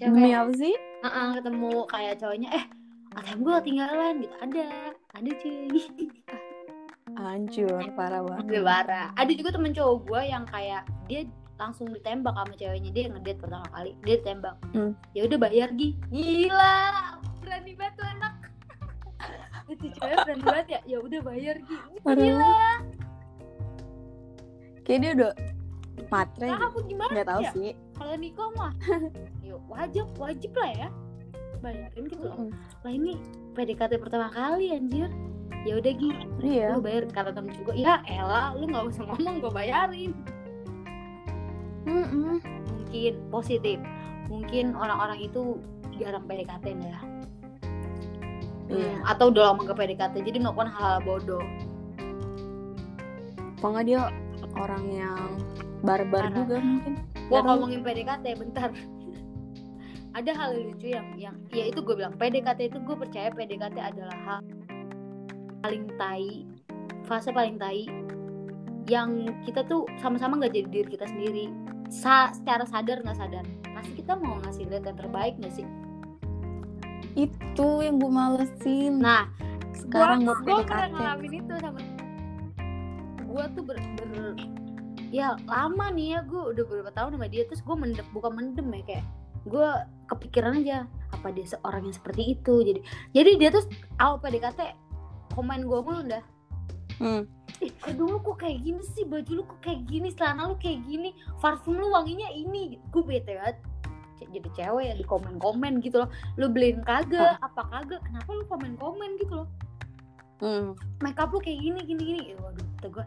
demi Cewek. apa sih Ah, ah, ketemu kayak cowoknya eh ATM gue ketinggalan gitu ada ada cuy hancur parah banget parah. Ada juga temen cowok gue yang kayak dia langsung ditembak sama ceweknya dia ngedate pertama kali dia ditembak. Hmm. ya udah bayar gi. Gila berani banget tuh anak. Itu cewek berani banget ya? Ya udah bayar gi. Gila. Kayak dia udah matre nah aku gimana nggak tahu ya? sih. Kalau nikah mah yuk wajib wajib lah ya. Bayarin gitu loh. Mm-mm. lah ini PDKT pertama kali anjir. Ya udah gi. Iya. Lu bayar kata temen juga. Ya Ella lu nggak usah ngomong gue bayarin Mm-mm. mungkin positif mungkin orang-orang itu jarang PDKT ya Iya. Hmm, atau udah lama ke PDKT jadi melakukan hal-hal bodoh Apa dia orang yang barbar Parah. juga mungkin. gua ngomongin PDKT bentar ada hal lucu yang yang ya itu gue bilang PDKT itu gue percaya PDKT adalah hal paling tai fase paling tai yang kita tuh sama-sama nggak jadi diri kita sendiri Sa secara sadar nggak sadar. Pasti kita mau ngasih lihat yang terbaik nggak sih? Itu yang gue malesin. nah sekarang buat gua pernah ngalamin itu sama gue tuh ber, ber- ya lama nih ya gue udah beberapa tahun sama dia terus gue mendem bukan mendem ya kayak gue kepikiran aja apa dia seorang yang seperti itu? Jadi jadi dia tuh awal PDKT komen gue mulu udah Hmm. ih kok dulu kok kayak gini sih? Baju lu kok kayak gini? Celana lu kayak gini? Parfum lu wanginya ini. Gue bete banget. Jadi cewek ya di komen komen gitu loh. Lu beliin kagak? Apa kagak? Kenapa lu komen komen gitu loh? Hmm. makeup lu kayak gini gini gini. Ya, waduh kata gue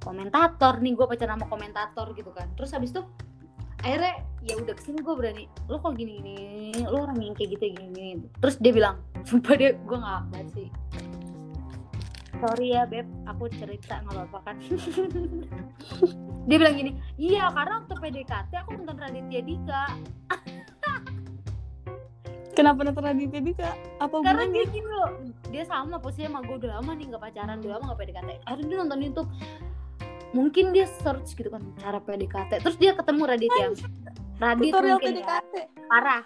komentator nih. Gue pacaran sama komentator gitu kan. Terus habis itu akhirnya ya udah ke sini gue berani. Lo kok gini gini lo orang yang kayak gitu gini gini terus dia bilang sumpah dia gue nggak apa sih sorry ya beb. Aku cerita nggak apa-apa kan? Dia bilang gini iya karena waktu PDKT aku nonton Raditya Dika. Kenapa nonton Raditya Dika? Apa karena dia gini loh dia sama posisinya sama gue udah lama nih nggak pacaran udah lama nggak PDKT akhirnya dia nonton YouTube. Mungkin dia search gitu kan cara PDKT terus dia ketemu Raditya. Radit Tutorial mungkin ya, PDKT. parah.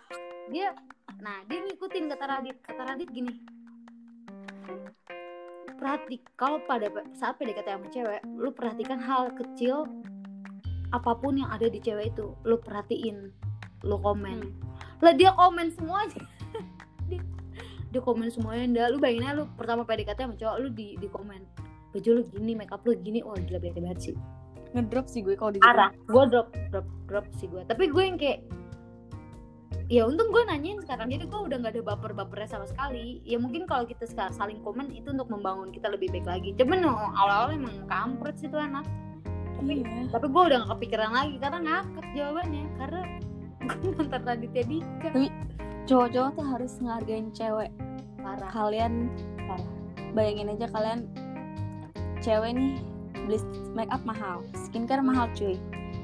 Dia nah dia ngikutin kata Radit. Kata Radit gini perhati kalau pada saat PDKT sama cewek lu perhatikan hal kecil apa pun yang ada di cewek itu lu perhatiin lu komen. Lah dia komen semuanya dia, dia komen semuanya ndak lu bayangin aja lu pertama PDKT sama cowok lu di di komen baju lu gini makeup lu gini. Wah gila bete banget sih. Ngedrop sih gue kalau di arah. Gue drop drop drop sih gue. Tapi gue yang kayak ya untung gue nanyain sekarang jadi gue udah nggak ada baper bapernya sama sekali ya mungkin kalau kita sekarang saling komen itu untuk membangun kita lebih baik lagi cuman oh, awal-awal emang kampret sih tuh anak tapi Iya. tapi gue udah gak kepikiran lagi karena ngakak jawabannya karena gue nonton Raditya Dika Cowok-cowok tuh harus ngehargain cewek. parah Kalian Parah. bayangin aja kalian cewek nih beli make up mahal, skincare mahal cuy.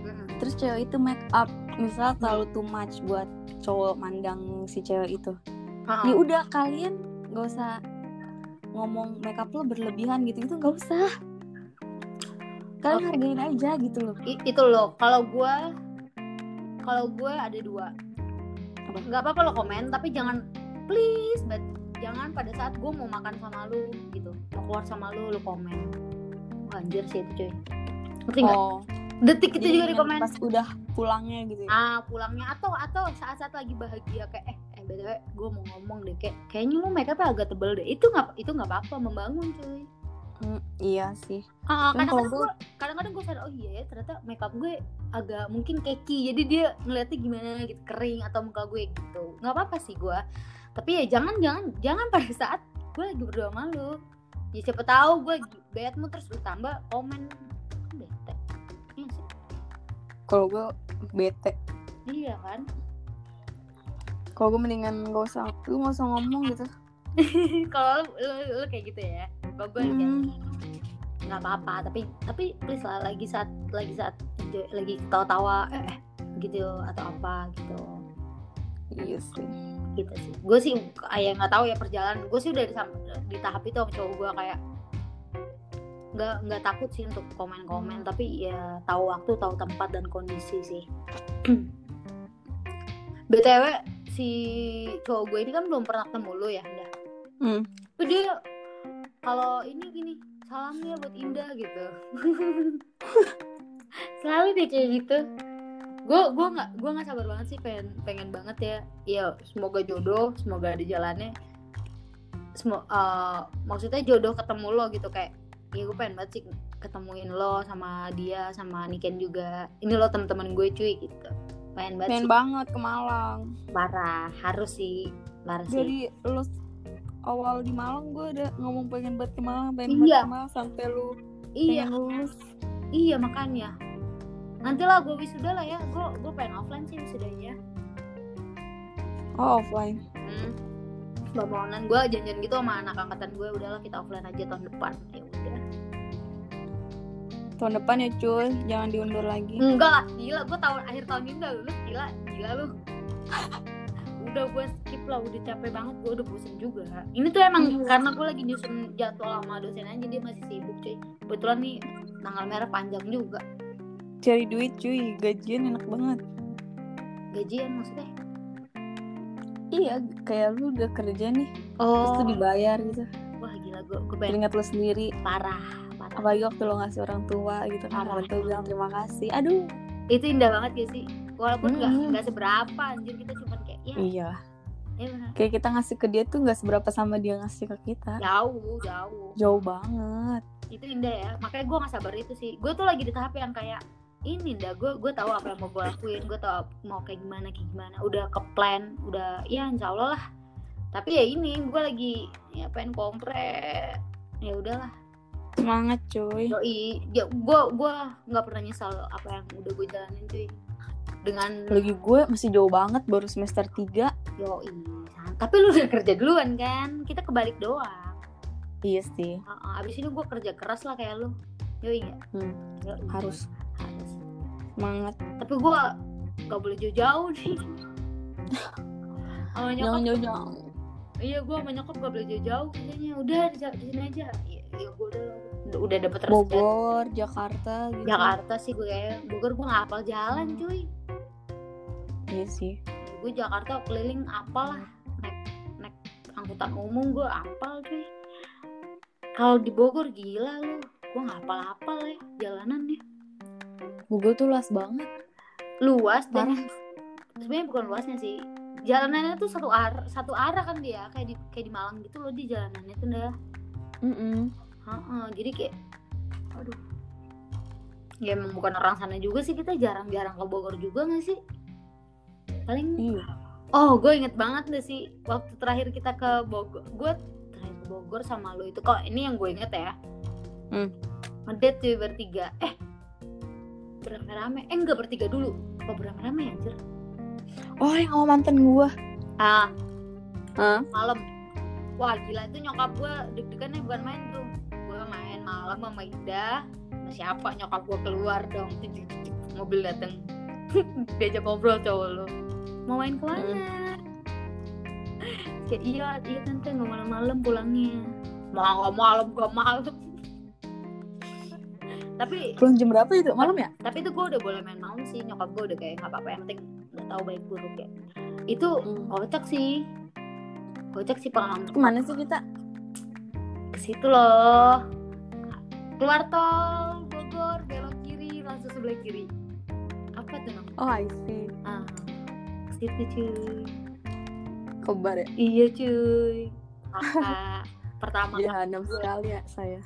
Mm-mm. Terus cewek itu make up misal terlalu too much buat cowok mandang si cewek itu. Ya udah kalian gak usah ngomong make up lo berlebihan gitu itu gak usah. Kalian Oke. hargain aja gitu loh. I- itu loh kalau gue kalau gue ada dua nggak apa-apa lo komen tapi jangan please but jangan pada saat gue mau makan sama lu gitu mau keluar sama lu lu komen Wah, anjir sih itu cuy ngerti nggak Oh, detik itu jadi juga di komen pas udah pulangnya gitu ya. ah pulangnya. Atau atau saat-saat lagi bahagia kayak eh eh btw gue mau ngomong deh kayak kayaknya lu make up agak tebel deh. Itu nggak itu nggak apa-apa membangun cuy. Hmm, iya sih. Cuman kadang-kadang gue kadang-kadang gue sadar oh iya ya ternyata makeup gue agak mungkin keki jadi dia ngeliatnya gimana gitu kering atau muka gue gitu. Nggak apa-apa sih gue tapi ya jangan jangan jangan pada saat gue lagi berdua sama lu. Ya siapa tahu gue bad mood terus lu tambah komen Kalau gue bete. iya kan Kalau gue mendingan gak usah, lu gak usah ngomong gitu. kalau lu, lu, lu kayak gitu ya kalau gue kayak Hmm. nggak apa-apa tapi tapi please lah lagi saat lagi saat lagi ketawa-tawa eh, eh gitu atau apa gitu Iya sih. gitu sih gue sih kayak nggak tahu ya perjalanan gue sih udah di, di tahap itu sama cowok gue kayak nggak nggak takut sih untuk komen-komen tapi ya tahu waktu tahu tempat dan kondisi sih. Btw si cowok gue ini kan belum pernah ketemu lu ya Nda? Hmm. Tapi dia kalau ini gini salam ya buat Indah gitu. Selalu deh kayak gitu. Gue gue nggak gue nggak sabar banget sih pengen pengen banget ya. Ya semoga jodoh semoga ada jalannya. Semo, eh, maksudnya jodoh ketemu lo gitu kayak ya gue pengen banget sih ketemuin lo sama dia sama Niken juga ini lo teman-teman gue cuy gitu pengen banget Pengen banget ke Malang. parah harus sih parah sih Dari lu awal di Malang gue udah ngomong pengen banget ke Malang, pengen Iya. banget ke Malang sampai lu iya lulus. Iya makanya. Nanti lah gue wisuda lah ya. Gue gue pengen offline sih wisudanya. Oh offline. Hmm. Online gue janjian gitu sama anak angkatan gue udahlah kita offline aja tahun depan. Ya udah. Tahun depan ya cuy. Jangan diundur lagi. Enggak lah. Gila gue tahun akhir tahun ini udah lulus. Gila gila lu. Udah gue skip lah. Udah capek banget. Gue udah bosen juga. Ini tuh emang Iya. karena gue lagi nyusun jadwal sama dosen aja. Dia masih sibuk cuy. Kebetulan nih tanggal merah panjang juga. Cari duit cuy. Gajian enak banget. Gajian maksudnya iya kayak lu udah kerja nih terus oh. tuh dibayar gitu. Wah gila gue gue keringat lu sendiri. Parah parah. Apalagi waktu lo ngasih orang tua gitu kan orang tua bilang terima kasih. Aduh. Itu indah banget gak sih? Walaupun nggak Mm-mm. nggak seberapa anjir kita cuma kayak ya. Iya. Ya kayak kita ngasih ke dia tuh nggak seberapa sama dia ngasih ke kita. Jauh jauh. Jauh banget. Itu indah ya makanya gue gak sabar itu sih. Gue tuh lagi di tahap yang kayak ini dah gue gue tahu apa yang mau gue lakuin gue tahu mau kayak gimana kayak gimana. Udah ke plan udah ya insya Allah lah. Tapi ya ini gue lagi ya pengen kompre ya udahlah. Semangat cuy. Doi ya gue gue nggak pernah nyesal apa yang udah gue jalanin cuy. Dengan lagi gue masih jauh banget baru semester 3 yoi san- tapi lu udah kerja duluan kan? Kita kebalik doang. Iya sih. Abis ini gue kerja keras lah kayak lu. Yoi nggak? Hmm, Yoi. harus harus semangat. Tapi gue gak boleh jauh-jauh nih sama nyokap. Jangan jauh-jauh. Iya gue sama nyokap gak boleh jauh-jauh katanya udah di, di sini aja. Ya, ya gue udah. Udah, dapet resep Bogor Jakarta gitu. Jakarta sih gue kayak Bogor gue gak hafal jalan cuy. Iya sih. Gue Jakarta keliling apalah. Naik naik angkutan umum gue apal cuy. Kalau di Bogor gila lu. Gue gak hafal-hafal ya jalanannya Bogor tuh luas banget. Luas dan sebenarnya bukan luasnya sih. Jalanannya tuh satu arah satu arah kan dia kayak di kayak di Malang gitu loh di jalanannya tuh dah Mm-mm. Heeh, jadi kayak aduh. Ya emang bukan orang sana juga sih kita jarang-jarang ke Bogor juga gak sih? Paling iya. Oh gue inget banget deh sih waktu terakhir kita ke Bogor gue terakhir ke Bogor sama lo itu kok ini yang gue inget ya. Hmm. ngedate tuh bertiga. Eh beramai-ramai eh enggak bertiga dulu. Apa beramai-ramai anjir? Oh yang sama mantan gue ah Hah? malam. Wah gila itu nyokap gue deg-degannya bukan main tuh. Gue main malam sama Ida sama siapa? Nyokap gue keluar dong. Mobil dateng. Diajak ngobrol cowok lo mau main ke mana? Kayak iya iya tante nggak malam-malam pulangnya. Mau nggak malam gak malam tapi pulang jam berapa itu? Malam ya? Tapi itu gue udah boleh main malam sih. Nyokap gue udah kayak nggak apa-apa yang penting udah tahu baik buruk ya. Itu Hmm. kocak sih. Kocak sih pengalaman ke mana sih kita? Ke situ loh. Keluar tol Bogor belok kiri langsung sebelah kiri. Apa tuh namanya? Oh I see. Ah ke situ cuy. Kebar ya? Iya cuy. Kakak pertama kali jahanam sekali ya saya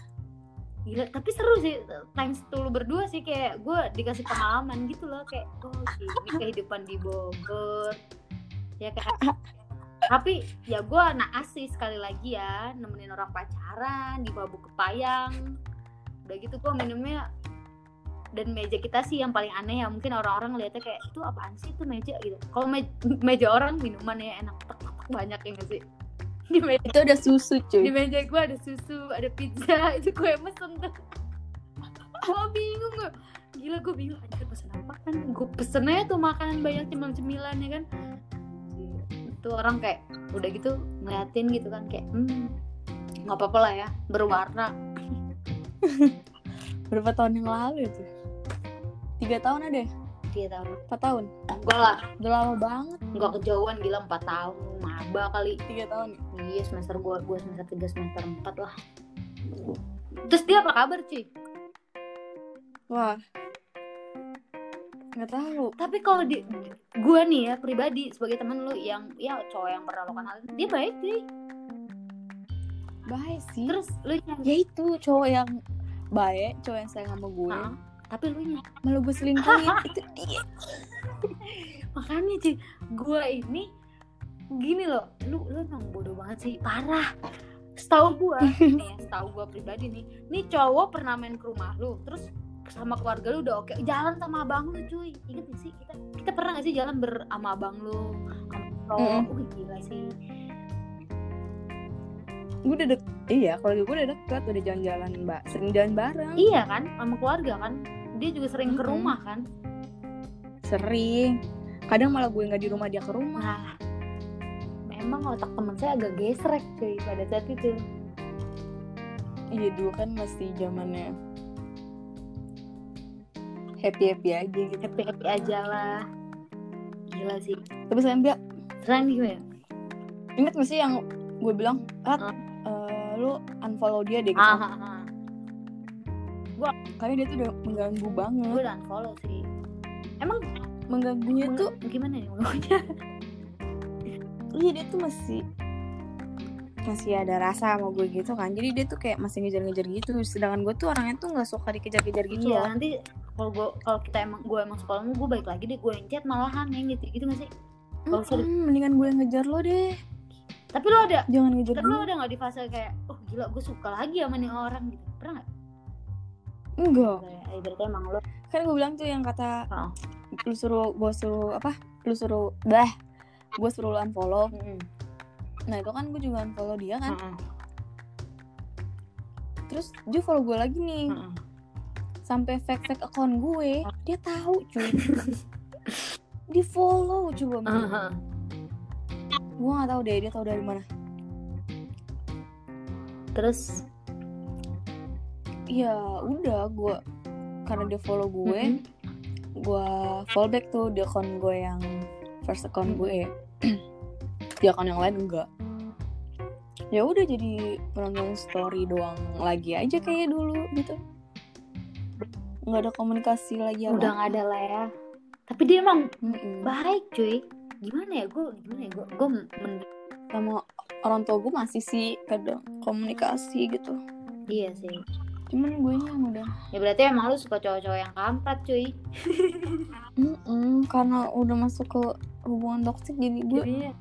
gila tapi seru sih thanks to lu berdua sih kayak gue dikasih pengalaman gitu loh kayak oh gini kehidupan di Bogor. Ya kayak tapi ya gue anak asli sekali lagi ya nemenin orang pacaran di bambu kepayang. Udah gitu gue minumnya dan meja kita sih yang paling aneh ya mungkin orang-orang ngeliatnya kayak itu apaan sih itu meja? Gitu. Kalau me- meja orang minuman ya enak banyak ya nggak sih di meja itu ada susu di cuy meja gue ada susu ada pizza itu gue mesen tuh. Gue bingung gue gila gue bingung. Anjir pesen apa kan? Gue pesen aja tuh makanan banyak cemil cemilan ya kan? Itu orang kayak udah gitu ngeliatin gitu kan kayak hmm nggak apa-apa lah ya berwarna. Berapa tahun yang lalu itu? Tiga tahun ada ya dia tahu empat tahun? Gue lah. Udah lama banget. Nggak kejauhan gila 4 tahun. Maba kali. Tiga tahun ya? iya semester gue gue semester 3 semester 4 lah. Terus dia apa kabar cuy wah. Nggak tahu. Tapi kalau di gue nih ya pribadi sebagai temen lu yang ya cowok yang pernah lo kenal dia baik cuy baik sih. Terus lu nyari ya itu cowok yang baik cowok yang sayang sama gue Nah, tapi lu nyari malah gue selingkuhin. Itu dia. Makanya cuy gue ini gini loh. Lu lu emang bodoh banget sih. Parah. Setahu gue nih setahu gue pribadi nih nih cowok pernah main ke rumah lu terus sama keluarga lu udah oke. Jalan sama abang lu cuy. Inget gak sih? Kita kita pernah gak sih jalan ber sama abang lu? Sama cowok. Mm-mm. Wih, gila sih. Gue udah dek iya kalau gue udah dekat udah jalan-jalan mbak sering jalan bareng. Iya kan? Sama keluarga kan dia juga sering ke Mm-mm. rumah kan? Sering. Kadang malah gue nggak di rumah dia ke rumah. Nah memang otak teman saya agak gesrek cuy pada saat itu. Iya dulu kan masih zamannya happy happy aja gitu. Happy happy aja lah. Gila sih. Tapi sayang dia keren gimana inget gak sih yang gue bilang Ah. eh, lu unfollow dia deh gitu. Ah, ah, ah. Karena dia tuh udah mengganggu gue banget udah unfollow sih. Emang mengganggunya meng- tuh gimana ya ngomongnya iya dia tuh masih masih ada rasa sama gue gitu kan. Jadi dia tuh kayak masih ngejar-ngejar gitu. Sedangkan gue tuh orangnya tuh nggak suka dikejar-kejar gitu iya loh. nanti kalau gue kalau kita emang gue emang suka sama gue baik lagi deh. Gue yang chat malahan yang gitu gitu gak sih? Kalau suruh- Mm-mm, mendingan gue yang ngejar lo deh. Tapi lo ada? Jangan ngejar tapi lo gue ada nggak di fase kayak oh gila gue suka lagi sama nih orang gitu. Pernah nggak enggak. Berarti emang lo kan gue bilang tuh yang kata Oh. lu suruh gue suruh apa? Lu suruh dah gue suruh lu unfollow. Nah itu kan gue juga unfollow dia kan. Terus dia follow gue lagi nih. Sampai fake fake account gue dia tahu cuy. Di follow coba Heeh. gue nggak tahu deh dia tahu dari mana. Terus ya udah gue karena dia follow gue gue follow back tuh di account gue yang first account Hmm. gue. Di account yang lain enggak. Ya udah jadi penonton story doang lagi aja kayak dulu gitu. Nggak ada komunikasi lagi apa udah nggak ada lah ya. Tapi dia emang Mm-mm. baik cuy. Gimana ya gue gimana ya gue gue men- sama orang tua gue masih sih kadang komunikasi gitu. Iya sih cuman gue yang udah. Ya berarti emang lu suka cowok-cowok yang kampret cuy. Mm-mm, karena udah masuk ke hubungan toksik jadi gue Jadinya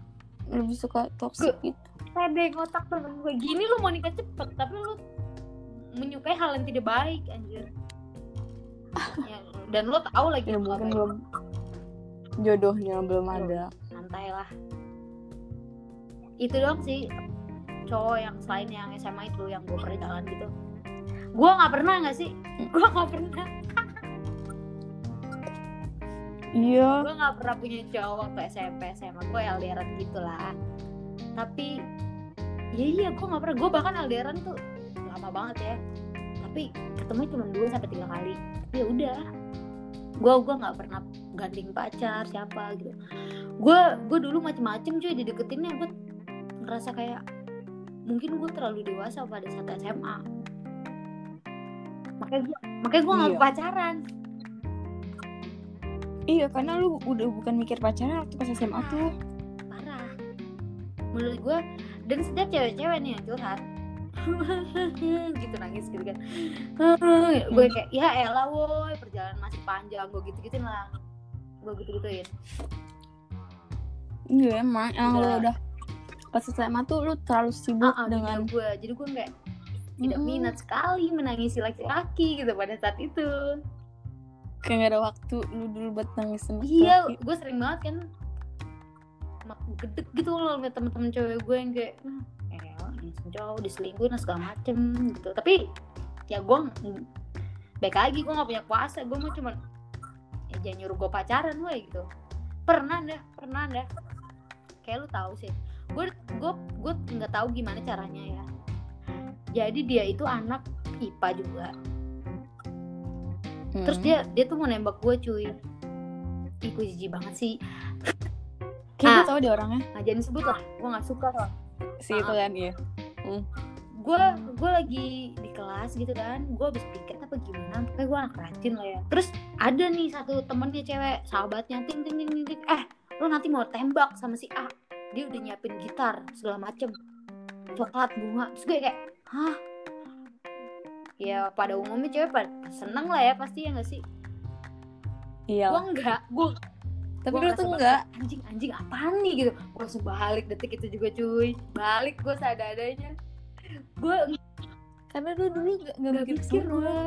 lebih suka toksik gitu. Pede ngotak temen gue. Gini lu mau nikah cepet tapi lu menyukai hal yang tidak baik anjir. Ya, dan lu tahu lagi ya mungkin belum. Jodohnya belum ada. Santai lah. Itu doang sih cowok yang selain yang SMA itu yang gue pernah jalan gitu gue nggak pernah nggak sih? Gue nggak pernah. Iya. Gue nggak pernah punya cowok waktu SMP SMA gue LDRan gitu lah tapi ya iya gue nggak pernah. Gue bahkan LDRan tuh lama banget ya. Tapi ketemu cuma dua sampai tiga kali. Ya udah. Gue gue nggak pernah gandeng pacar siapa gitu. Gue gue dulu macem-macem cuy dideketinnya. Gue ngerasa kayak mungkin gue terlalu dewasa pada saat SMA makanya gue nggak Iya. pacaran. Iya karena lu udah bukan mikir pacaran waktu pas SMA tuh. Parah. Menurut gue dan setiap cewek-cewek nih yang curhat. Gitu nangis gitu kan. Gue kayak ya elah woi perjalanan masih panjang. Gue gitu gituin lah. Gue gitu gituin iya emang. Emang lu Udah. udah pas SMA tuh lu terlalu sibuk ah, ah, dengan gue jadi gue kayak tidak Mm-mm. minat sekali menangisi laki-laki gitu pada saat itu. Kayak gak ada waktu lu dulu buat nangis sama iya gue sering banget kan mak gedek gitu loh liat temen-temen cewek gue yang kayak "Hmm, eh cowok diselingkuhin dan segala macem gitu. Tapi ya gue baik lagi gue gak punya kuasa gue mau cuman ya jangan nyuruh gue pacaran gue gitu. Pernah dah pernah dah. Kayak lu tahu sih gue gue gue nggak tahu gimana caranya ya jadi dia itu anak IPA juga. Hmm. terus dia dia tuh mau nembak gue cuy. Ih gue jijik banget sih. Kayak gue Ah. tau dia orangnya. Nah jangan sebut lah. Gue gak suka loh si itu kan iya. Gue gue lagi di kelas gitu kan. Gue habis piket apa gimana Pokoknya gue anak rajin lah ya. Terus ada nih satu temennya cewek Sahabatnya ting ting ting ting, ting. Eh lo nanti mau tembak sama si A. Dia udah nyiapin gitar segala macem. Coklat bunga. Terus gue kayak Hah? Ya pada umumnya cewek pada seneng lah ya pasti ya gak sih? Iya. Gue enggak Gue tapi Gua ngerasa tuh enggak anjing anjing apaan nih? Gitu. Gue langsung balik detik itu juga cuy. Balik gue seadanya. Gue karena lu dulu gak, gak nggak mikir gue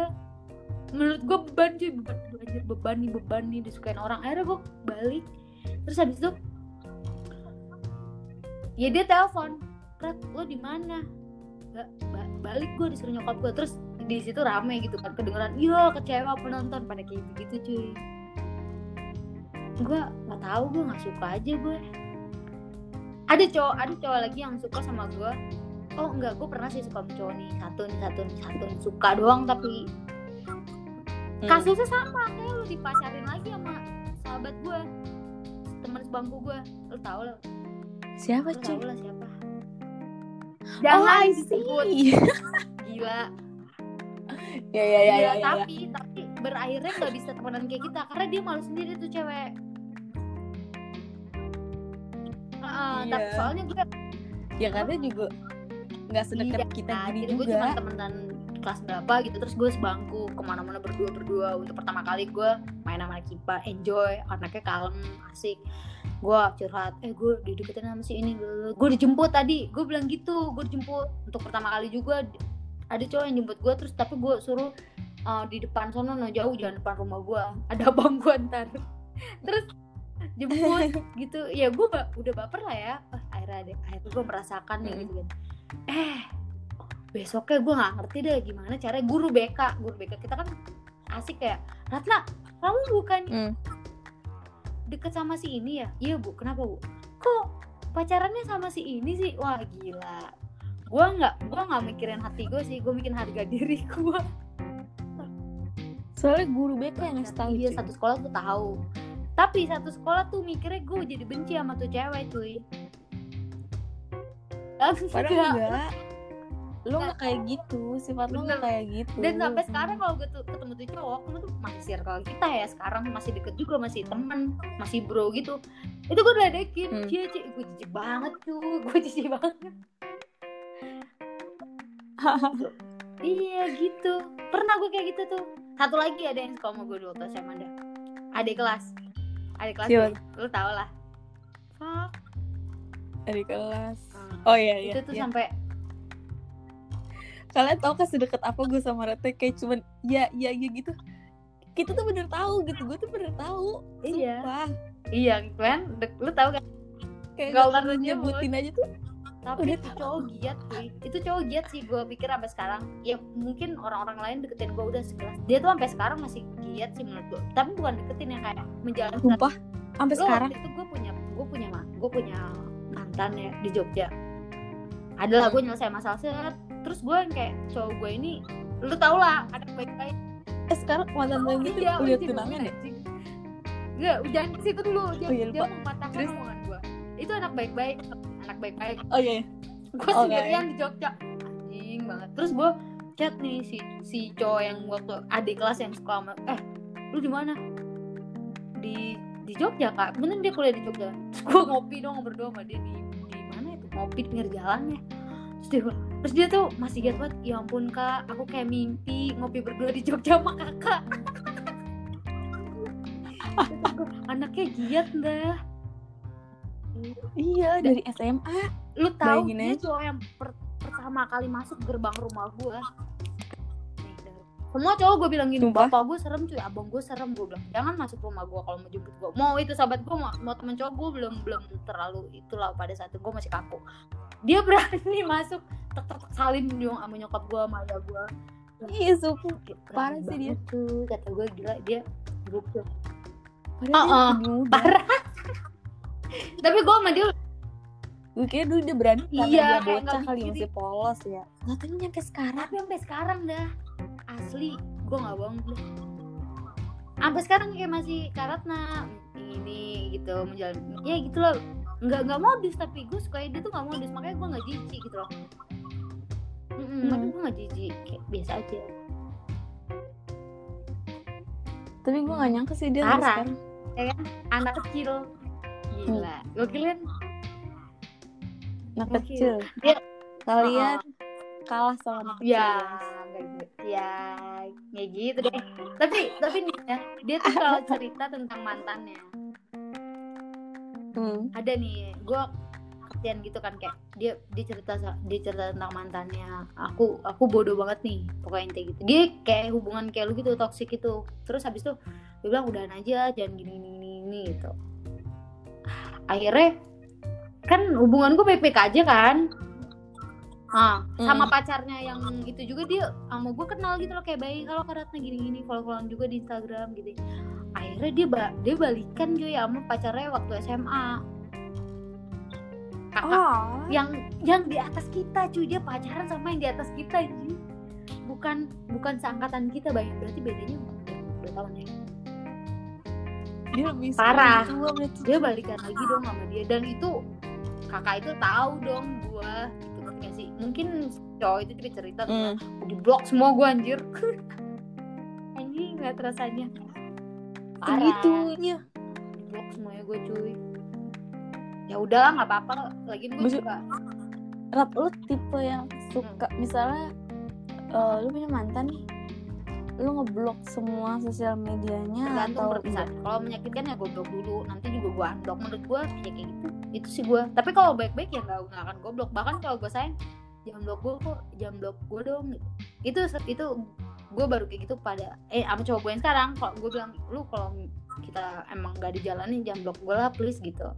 menurut gue beban cuy. Beban anjir beban nih beban nih. Disukain orang. Akhirnya gue balik. Terus habis itu ya dia telepon Rat lo di mana Ba- ba- balik gue disuruh nyokap gue terus di situ rame gitu kan kedengeran iya kecewa penonton pada kayak gitu cuy. Gue nggak tahu gue nggak suka aja gue ada cowok ada cowok lagi yang suka sama gue oh enggak gue pernah sih suka sama cowok nih satu nih satu nih satu nih suka doang tapi Hmm. kasusnya sama kayak lu dipacarin lagi sama sahabat gue teman sebangku gue lu tau lah. Siapa lu cuy? tau lah siapa jangan I disebut gila ya ya ya Iya, ya. ya. tapi tapi berakhirnya nggak bisa temenan kayak kita karena dia malu sendiri tuh cewek Heeh, Iya. tapi soalnya gue Ya karena juga nggak sedekat Iya, kita nah, gini jadi gue juga. cuma temenan kelas berapa gitu terus gue sebangku ke mana-mana berdua berdua untuk pertama kali gue main sama Kipa enjoy anaknya kalem asik gue curhat eh gue dideketin sama si ini gue dijemput tadi gue bilang gitu gue dijemput. Untuk pertama kali juga ada cowok yang jemput gue terus tapi gue suruh uh, di depan sono no jauh jangan depan rumah gue ada abang gue ntar. Terus jemput gitu. Ya gue ba- udah baper lah ya. Ah, akhirnya deh akhirnya gue merasakan nih Mm. gitu. Kan eh besoknya gue nggak ngerti deh gimana caranya. Guru BK guru BK kita kan asik kayak Ratna kamu bukan Hmm. Deket sama si ini ya? Iya bu. Kenapa bu? Kok pacarannya sama si ini sih? Wah gila. Gue nggak gue nggak mikirin hati gue sih. Gue mikirin harga diri gue Soalnya guru BK yang ngasih tahu. iya satu sekolah tuh tahu. Tapi satu sekolah tuh mikirnya gue jadi benci sama tuh cewek cuy. Padahal Enggak. Lo nggak kayak gitu, sifat lo nggak kayak gitu. dan sampai sekarang kalau gue tuh ketemu tuh cowok kamu tuh masih circle kita ya sekarang masih deket juga masih teman masih bro gitu itu gue ledekin Hmm. cie cie gue jijik banget tuh gue jijik banget iya gitu pernah gue kayak gitu tuh satu lagi ada yang suka sama gue dulu kelas SMA dah adik kelas adik kelas lu tau lah fuck Dari kelas. Hmm. Oh iya iya. itu tuh iya. sampai Kalian tau kan sedekat apa gue sama Rete kayak cuman ya ya ya gitu. Kita tuh bener tahu gitu, gue tuh bener tahu. Iya. Sumpah. iya kan lu tau kan Kayak Gak nyebut. nyebutin aja tuh. tapi Udah itu cowok giat sih itu cowok giat sih gue pikir sampai sekarang ya mungkin orang-orang lain deketin gue udah sekelas dia tuh sampai sekarang masih giat sih menurut gue tapi bukan deketin yang kayak menjalankan Sumpah. Sampai sekarang. itu gue punya gue punya gue punya mantan ya di Jogja adalah gue nyelesain masalah set terus gue yang kayak cowok gue ini lu tau lah ada baik-baik Eh sekarang mantan lo gitu Iya, udah anjing, tunangan ya? Enggak, jangan ke situ dulu. Dia, Oh iya, dia mematahkan Terus? omongan gue. Itu anak baik-baik, anak baik-baik. Oh iya. iya. Gue Oke. sendirian di Jogja. Anjing banget. Terus gue chat nih si si cowok yang waktu adik kelas yang suka sama eh lu di mana? Di di Jogja kak, bener dia kuliah di Jogja. Terus gue ngopi dong berdua sama dia di di mana itu ngopi di pinggir jalan ya. Terus dia bilang- terus dia tuh masih giat banget, ya ampun kak, aku kayak mimpi ngopi berdua di Jogja sama kakak. Anaknya giat dah. Iya dari SMA. Lu tahu dia cowok yang per- pertama kali masuk gerbang rumah gua. Semua cowok gue bilang gini, Sumpah? bapak gue serem cuy, abang gue serem gue bilang, jangan masuk rumah gue kalau mau jemput gue. Mau itu sahabat gue, mau, mau temen cowok gue belum belum terlalu itulah pada saat itu gue masih kaku. Dia berani masuk, tek tek tek salim dong sama nyokap gue, sama ayah gue. Iya Parah sih dia. Tuh, kata gue gila dia gokil. Padahal Oh, dia oh. lebih muda. Parah. Tapi gue sama dia Gue kira dulu dia berani karena Iya, dia bocah kali masih polos ya. Gak tahu nyampe sekarang. tapi sampai sekarang dah asli gue nggak bohong deh sampai sekarang kayak masih karatna ini gitu menjalani ya gitu loh nggak nggak modus tapi gue suka dia tuh nggak modus makanya gue nggak jijik gitu loh. Mm-mm, Hmm. makanya gue nggak jijik kayak biasa aja. Tapi gue gak nyangka sih dia sampai Parah. sekarang. anak kecil. Gila. Gue kira Anak kecil. Dia- Kalian kalah sama anak kecil. ya nggak gitu. Ya kayak gitu deh. Tapi tapi nih ya dia tuh kalau cerita tentang mantannya Hmm. ada nih gue kasihan gitu kan kayak dia dia cerita dia cerita tentang mantannya. Aku aku bodoh banget nih pokoknya intinya gitu. Dia kayak hubungan kayak lu gitu toksik gitu. Terus habis itu dia bilang udahan aja jangan gini gini gini, gini gitu. Akhirnya kan hubungan gue baik baik aja kan? Ah sama Hmm. pacarnya yang itu juga dia sama gue kenal gitu loh kayak bayi kalau karatnya gini-gini follow-followan juga di Instagram gitu akhirnya dia ba- dia balikan cuy sama pacarnya waktu SMA kakak Ah. yang yang di atas kita cuy. Dia pacaran sama yang di atas kita cuy. Bukan bukan seangkatan kita bayang berarti bedanya dua tahun ya? Dia lebih Parah. tua berarti. dia balikan lagi dong sama dia. Dan itu kakak itu tahu dong gua. Gitu kan sih? Mungkin cowok itu cerita Hmm. di blok semua gua anjir. Anjing nggak rasanya parah Segitunya. blok semuanya gue cuy. Ya udahlah nggak apa-apa. Lagi gue Maksud- juga Rap, lu tipe yang suka misalnya eh, lu punya mantan nih lu ngeblok semua sosial medianya tergantung atau perpisahan. kalau menyakitkan ya gue blok dulu. Nanti juga gue unblock. Menurut gue ya kayak gitu. Itu sih gue tapi kalau baik-baik ya nggak nggak akan gue blok. Bahkan kalau gue sayang jangan blok gue kok. Jangan blok gue dong itu itu gue baru kayak gitu pada eh sama cowok gue yang sekarang. Kalau gue bilang lu kalau kita emang gak dijalanin jangan blok gue lah please gitu.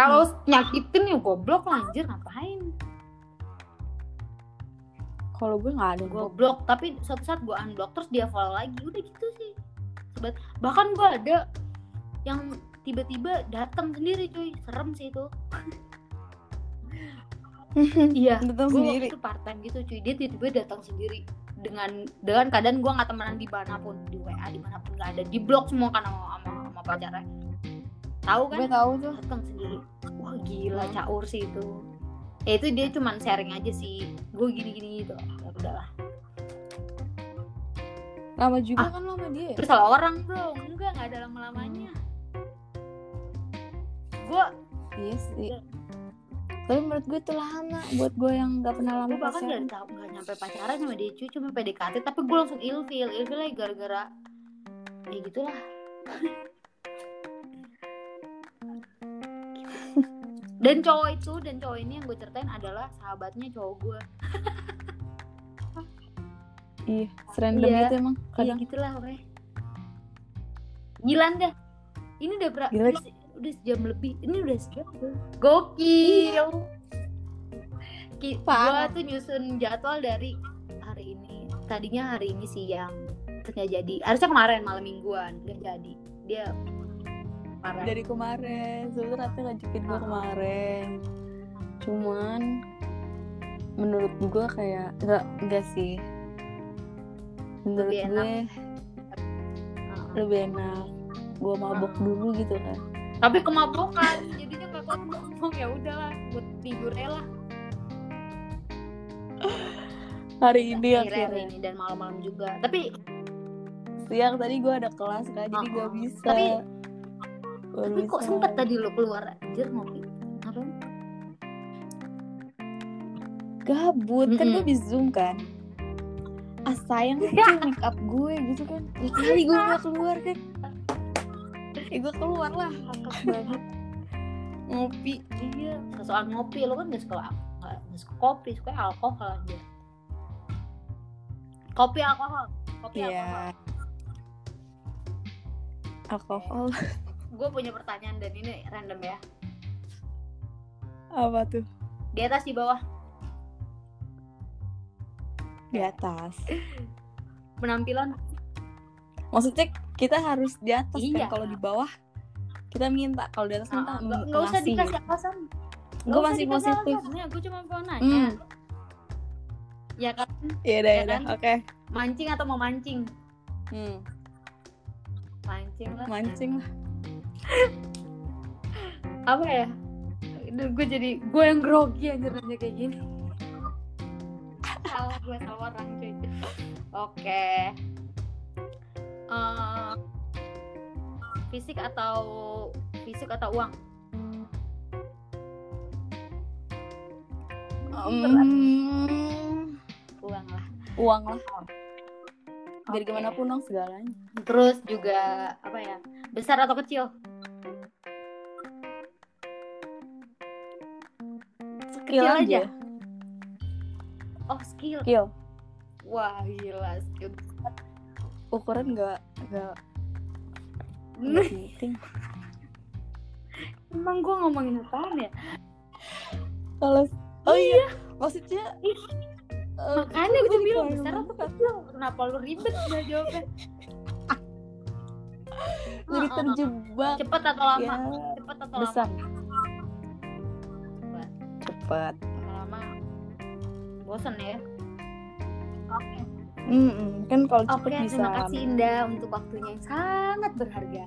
Kalau nyakitin ya gue blok lah, anjir ngapain? Kalau gue nggak ada gue blok. tapi suatu saat gue unblock terus dia follow lagi. Udah gitu sih. Sobat. bahkan gue ada yang tiba-tiba datang sendiri cuy. Serem sih itu iya. Datang gue sendiri. waktu itu part time gitu cuy. Dia tiba-tiba datang sendiri dengan dengan keadaan gue nggak temenan di mana pun di WA di mana pun nggak ada. Di blok semua kan sama sama, sama pacarnya. Tahu kan? Gue tahu tuh. Datang sendiri. Wah gila Hmm. caur sih itu. Ya itu dia cuman sharing aja sih. Gue gini-gini gitu. Ya udahlah. Lama juga Ah. kan lo sama dia ya? Terus salah orang bro, enggak nggak ada lama-lamanya. Gue iya sih tapi menurut gue itu lama buat gue yang nggak pernah lama gue bahkan pacaran tahu nggak nyampe pacaran sama dia cuy, cuma PDKT tapi gue langsung ilfil, ilfil lagi gara-gara ya gitulah. dan cowok itu dan cowok ini yang gue ceritain adalah sahabatnya cowok gue. iya serandom Iya. itu emang Kayak kadang gitulah pokoknya. Gilan dah. Ini udah berapa? Udah, se- udah sejam lebih. Ini udah sejam. Gokil. Ki, gua Parah. tuh nyusun jadwal dari hari ini. Tadinya hari ini siang. Terus nggak jadi. Harusnya kemarin malam mingguan nggak jadi. Dia parah. dari kemarin sebenernya Rata ngajakin gue Ah. kemarin cuman menurut gue kayak enggak enggak sih menurut Lebih enak. gue Heeh. lebih enak gue mabok dulu gitu kan Tapi kemabukan. Jadinya nggak kuat ngomong ya udahlah. Buat tidur lah. hari ini Akhirnya hari ini dan malam-malam juga. Tapi siang tadi gue ada kelas kan jadi gak ah. bisa Tapi- tapi kok sempet tadi lo keluar anjir ngopi? Apa? gabut kan gue di zoom kan ah sayang tuh make up gue gitu kan ya kali gue keluar kan ya gue keluar lah banget. ngopi Iya, soal ngopi lo kan gak suka nggak suka kopi, suka alkohol aja. Kopi alkohol, kopi Iya. alkohol. alkohol Gue punya pertanyaan dan ini random ya. apa tuh Di atas di bawah di atas penampilan maksudnya kita harus di atas Iya. kan kalau di bawah kita minta kalau di atas minta Ah, nggak nggak usah dikasih alasan. gue masih positif gue cuma mau nanya. hmm. Ya kan, ya udah Ya ya udah kan? oke mancing atau mau mancing? hmm. Mancing lah. mancing lah Apa ya? Gue jadi gue yang grogi anjir nanya kayak gini. salah gue salah orang cuy. Oke. Eh, fisik atau fisik atau uang? Hmm, Uang lah. uang lah biar gimana pun dong segalanya Terus juga apa ya? Besar atau kecil? skill Kecil aja aja. Oh skill. skill Wah gila skill. Ukuran nggak nggak nggak penting. Emang gue ngomongin apaan ya? kalau oh iya. maksudnya Ih, eh, makanya gue bilang Kalimantan. sekarang tuh kecil kenapa lu ribet udah jawabnya? Jadi Heeh. terjebak. Cepet atau lama? Ya cepet atau besar. Lama cepat lama. Bosan ya? Oke Mm-mm. kan kalau oke cepet bisa. terima kasih Indah untuk waktunya yang sangat berharga.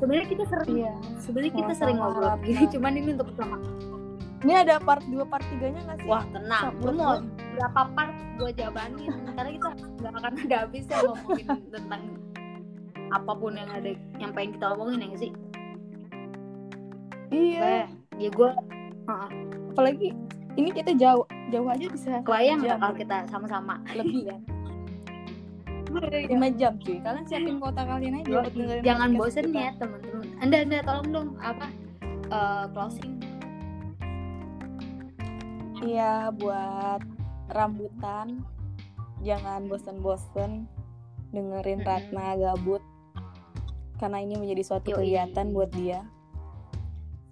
Sebenarnya kita sering iya sebenarnya kita sering ngobrol gini cuman ini untuk pertama. Ini ada part 2 part 3 nya nggak sih? Wah tenang. Gua. mau berapa part gue jabanin karena kita nggak akan ada habisnya ngomongin tentang apa pun yang ada yang pengen kita omongin ya sih? Iya. Eh, ya gue apalagi ini kita jauh jauh aja bisa kebayang kalau kita sama-sama? Lebih kan? 5 jam cuy. Kalian siapin kota kalian aja buat dengerin jangan bosen kita. ya teman-teman. Anda anda tolong dong apa eh, closing. Iya buat rambutan. Jangan bosen-bosen dengerin Mm-mm. Ratna gabut. Karena ini menjadi suatu Yoi. kegiatan buat dia.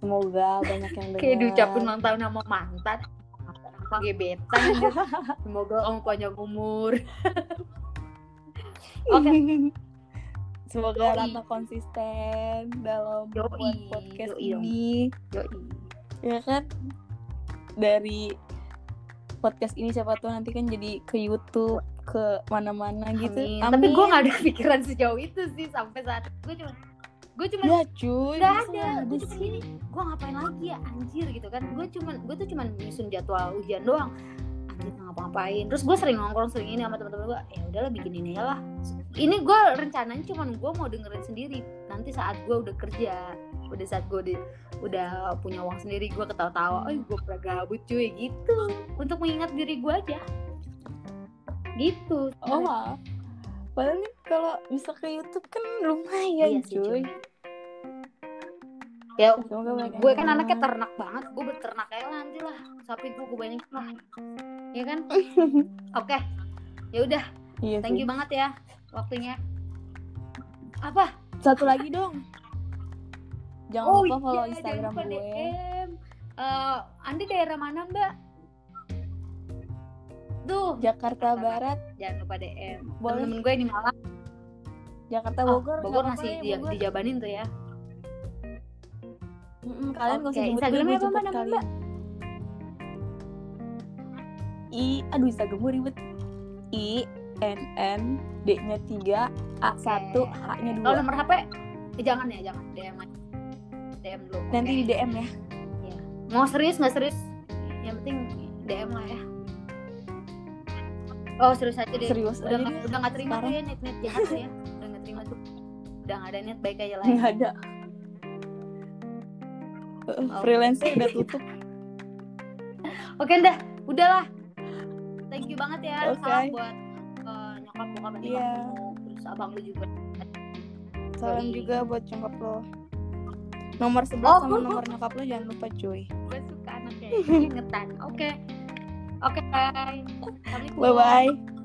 Semoga banyak yang dengar kayak diucapin ulang tahun sama mantan gebetan semoga kamu panjang umur Oke. semoga Yoi. Ratna konsisten dalam Yoi, podcast yoi ini Yoi. ya kan dari podcast ini siapa tahu nanti kan jadi ke YouTube ke mana-mana gitu Amin. tapi gue gak ada pikiran sejauh itu sih sampai saat gue cuma gue cuma ya cuy Gak ada, gue cuma gini, gue ngapain lagi ya anjir gitu kan. Gue cuman, gue tuh cuman nyusun jadwal ujian doang. Anjir ngapa-ngapain Terus gue sering nongkrong, sering ini sama temen-temen gue Ya udahlah bikin ini aja lah. Ini gue rencananya cuman gue mau dengerin sendiri. Nanti saat gue udah kerja Udah saat gue udah, udah punya uang sendiri Gue ketawa-tawa, oh gue pernah gabut cuy. Gitu. Untuk mengingat diri gue aja. Gitu. Oh padahal nih kalau bisa ke YouTube kan lumayan Iya sih, cuy. Cuy. Ya Semoga gue kan anaknya ternak banget gue beternak aja nanti lah. Sapi gue gue banyak lah. Ya kan? Oke. Ya udah. Iya thank sih. you banget ya waktunya. Apa? Satu lagi dong. Jangan lupa follow iya, Instagram gue. DM. Eh, anda daerah mana mbak tuh Jakarta Barat. Jangan lupa DM Boleh. temen-temen gue di Malang. Jakarta Oh, Bogor Bogor nggak masih ya, Bogor. dijabanin tuh ya. Mm-mm, kalian gak Oke, usah jemput Instagramnya apa, Mbak, nama kalian. I aduh Instagram gue ribet. I N N D nya 3 A 1 H nya kalau 2 nomor HP eh, jangan ya jangan. DM aja. DM dulu. Nanti oke? di DM ya. Mau serius nggak serius? Yang penting DM lah ya oh serius aja deh. Serius udah nggak udah nggak terima tuh ya net net jahat tuh ya udah nggak terima tuh. Udah nggak ada net baik aja lah. Nggak ada. Eh, freelance udah tutup. Oke dah udahlah. Thank you banget ya Oke. salam buat eh, nyokap bokap Iya. kamu terus abang lu juga. Salam Yoi. juga buat nyokap lo. Nomor 11 Oh. sama nomor nyokap lo jangan lupa cuy. Gue suka anaknya. Ingetan. Oke. Oke bye. Assalamualaikum. Bye bye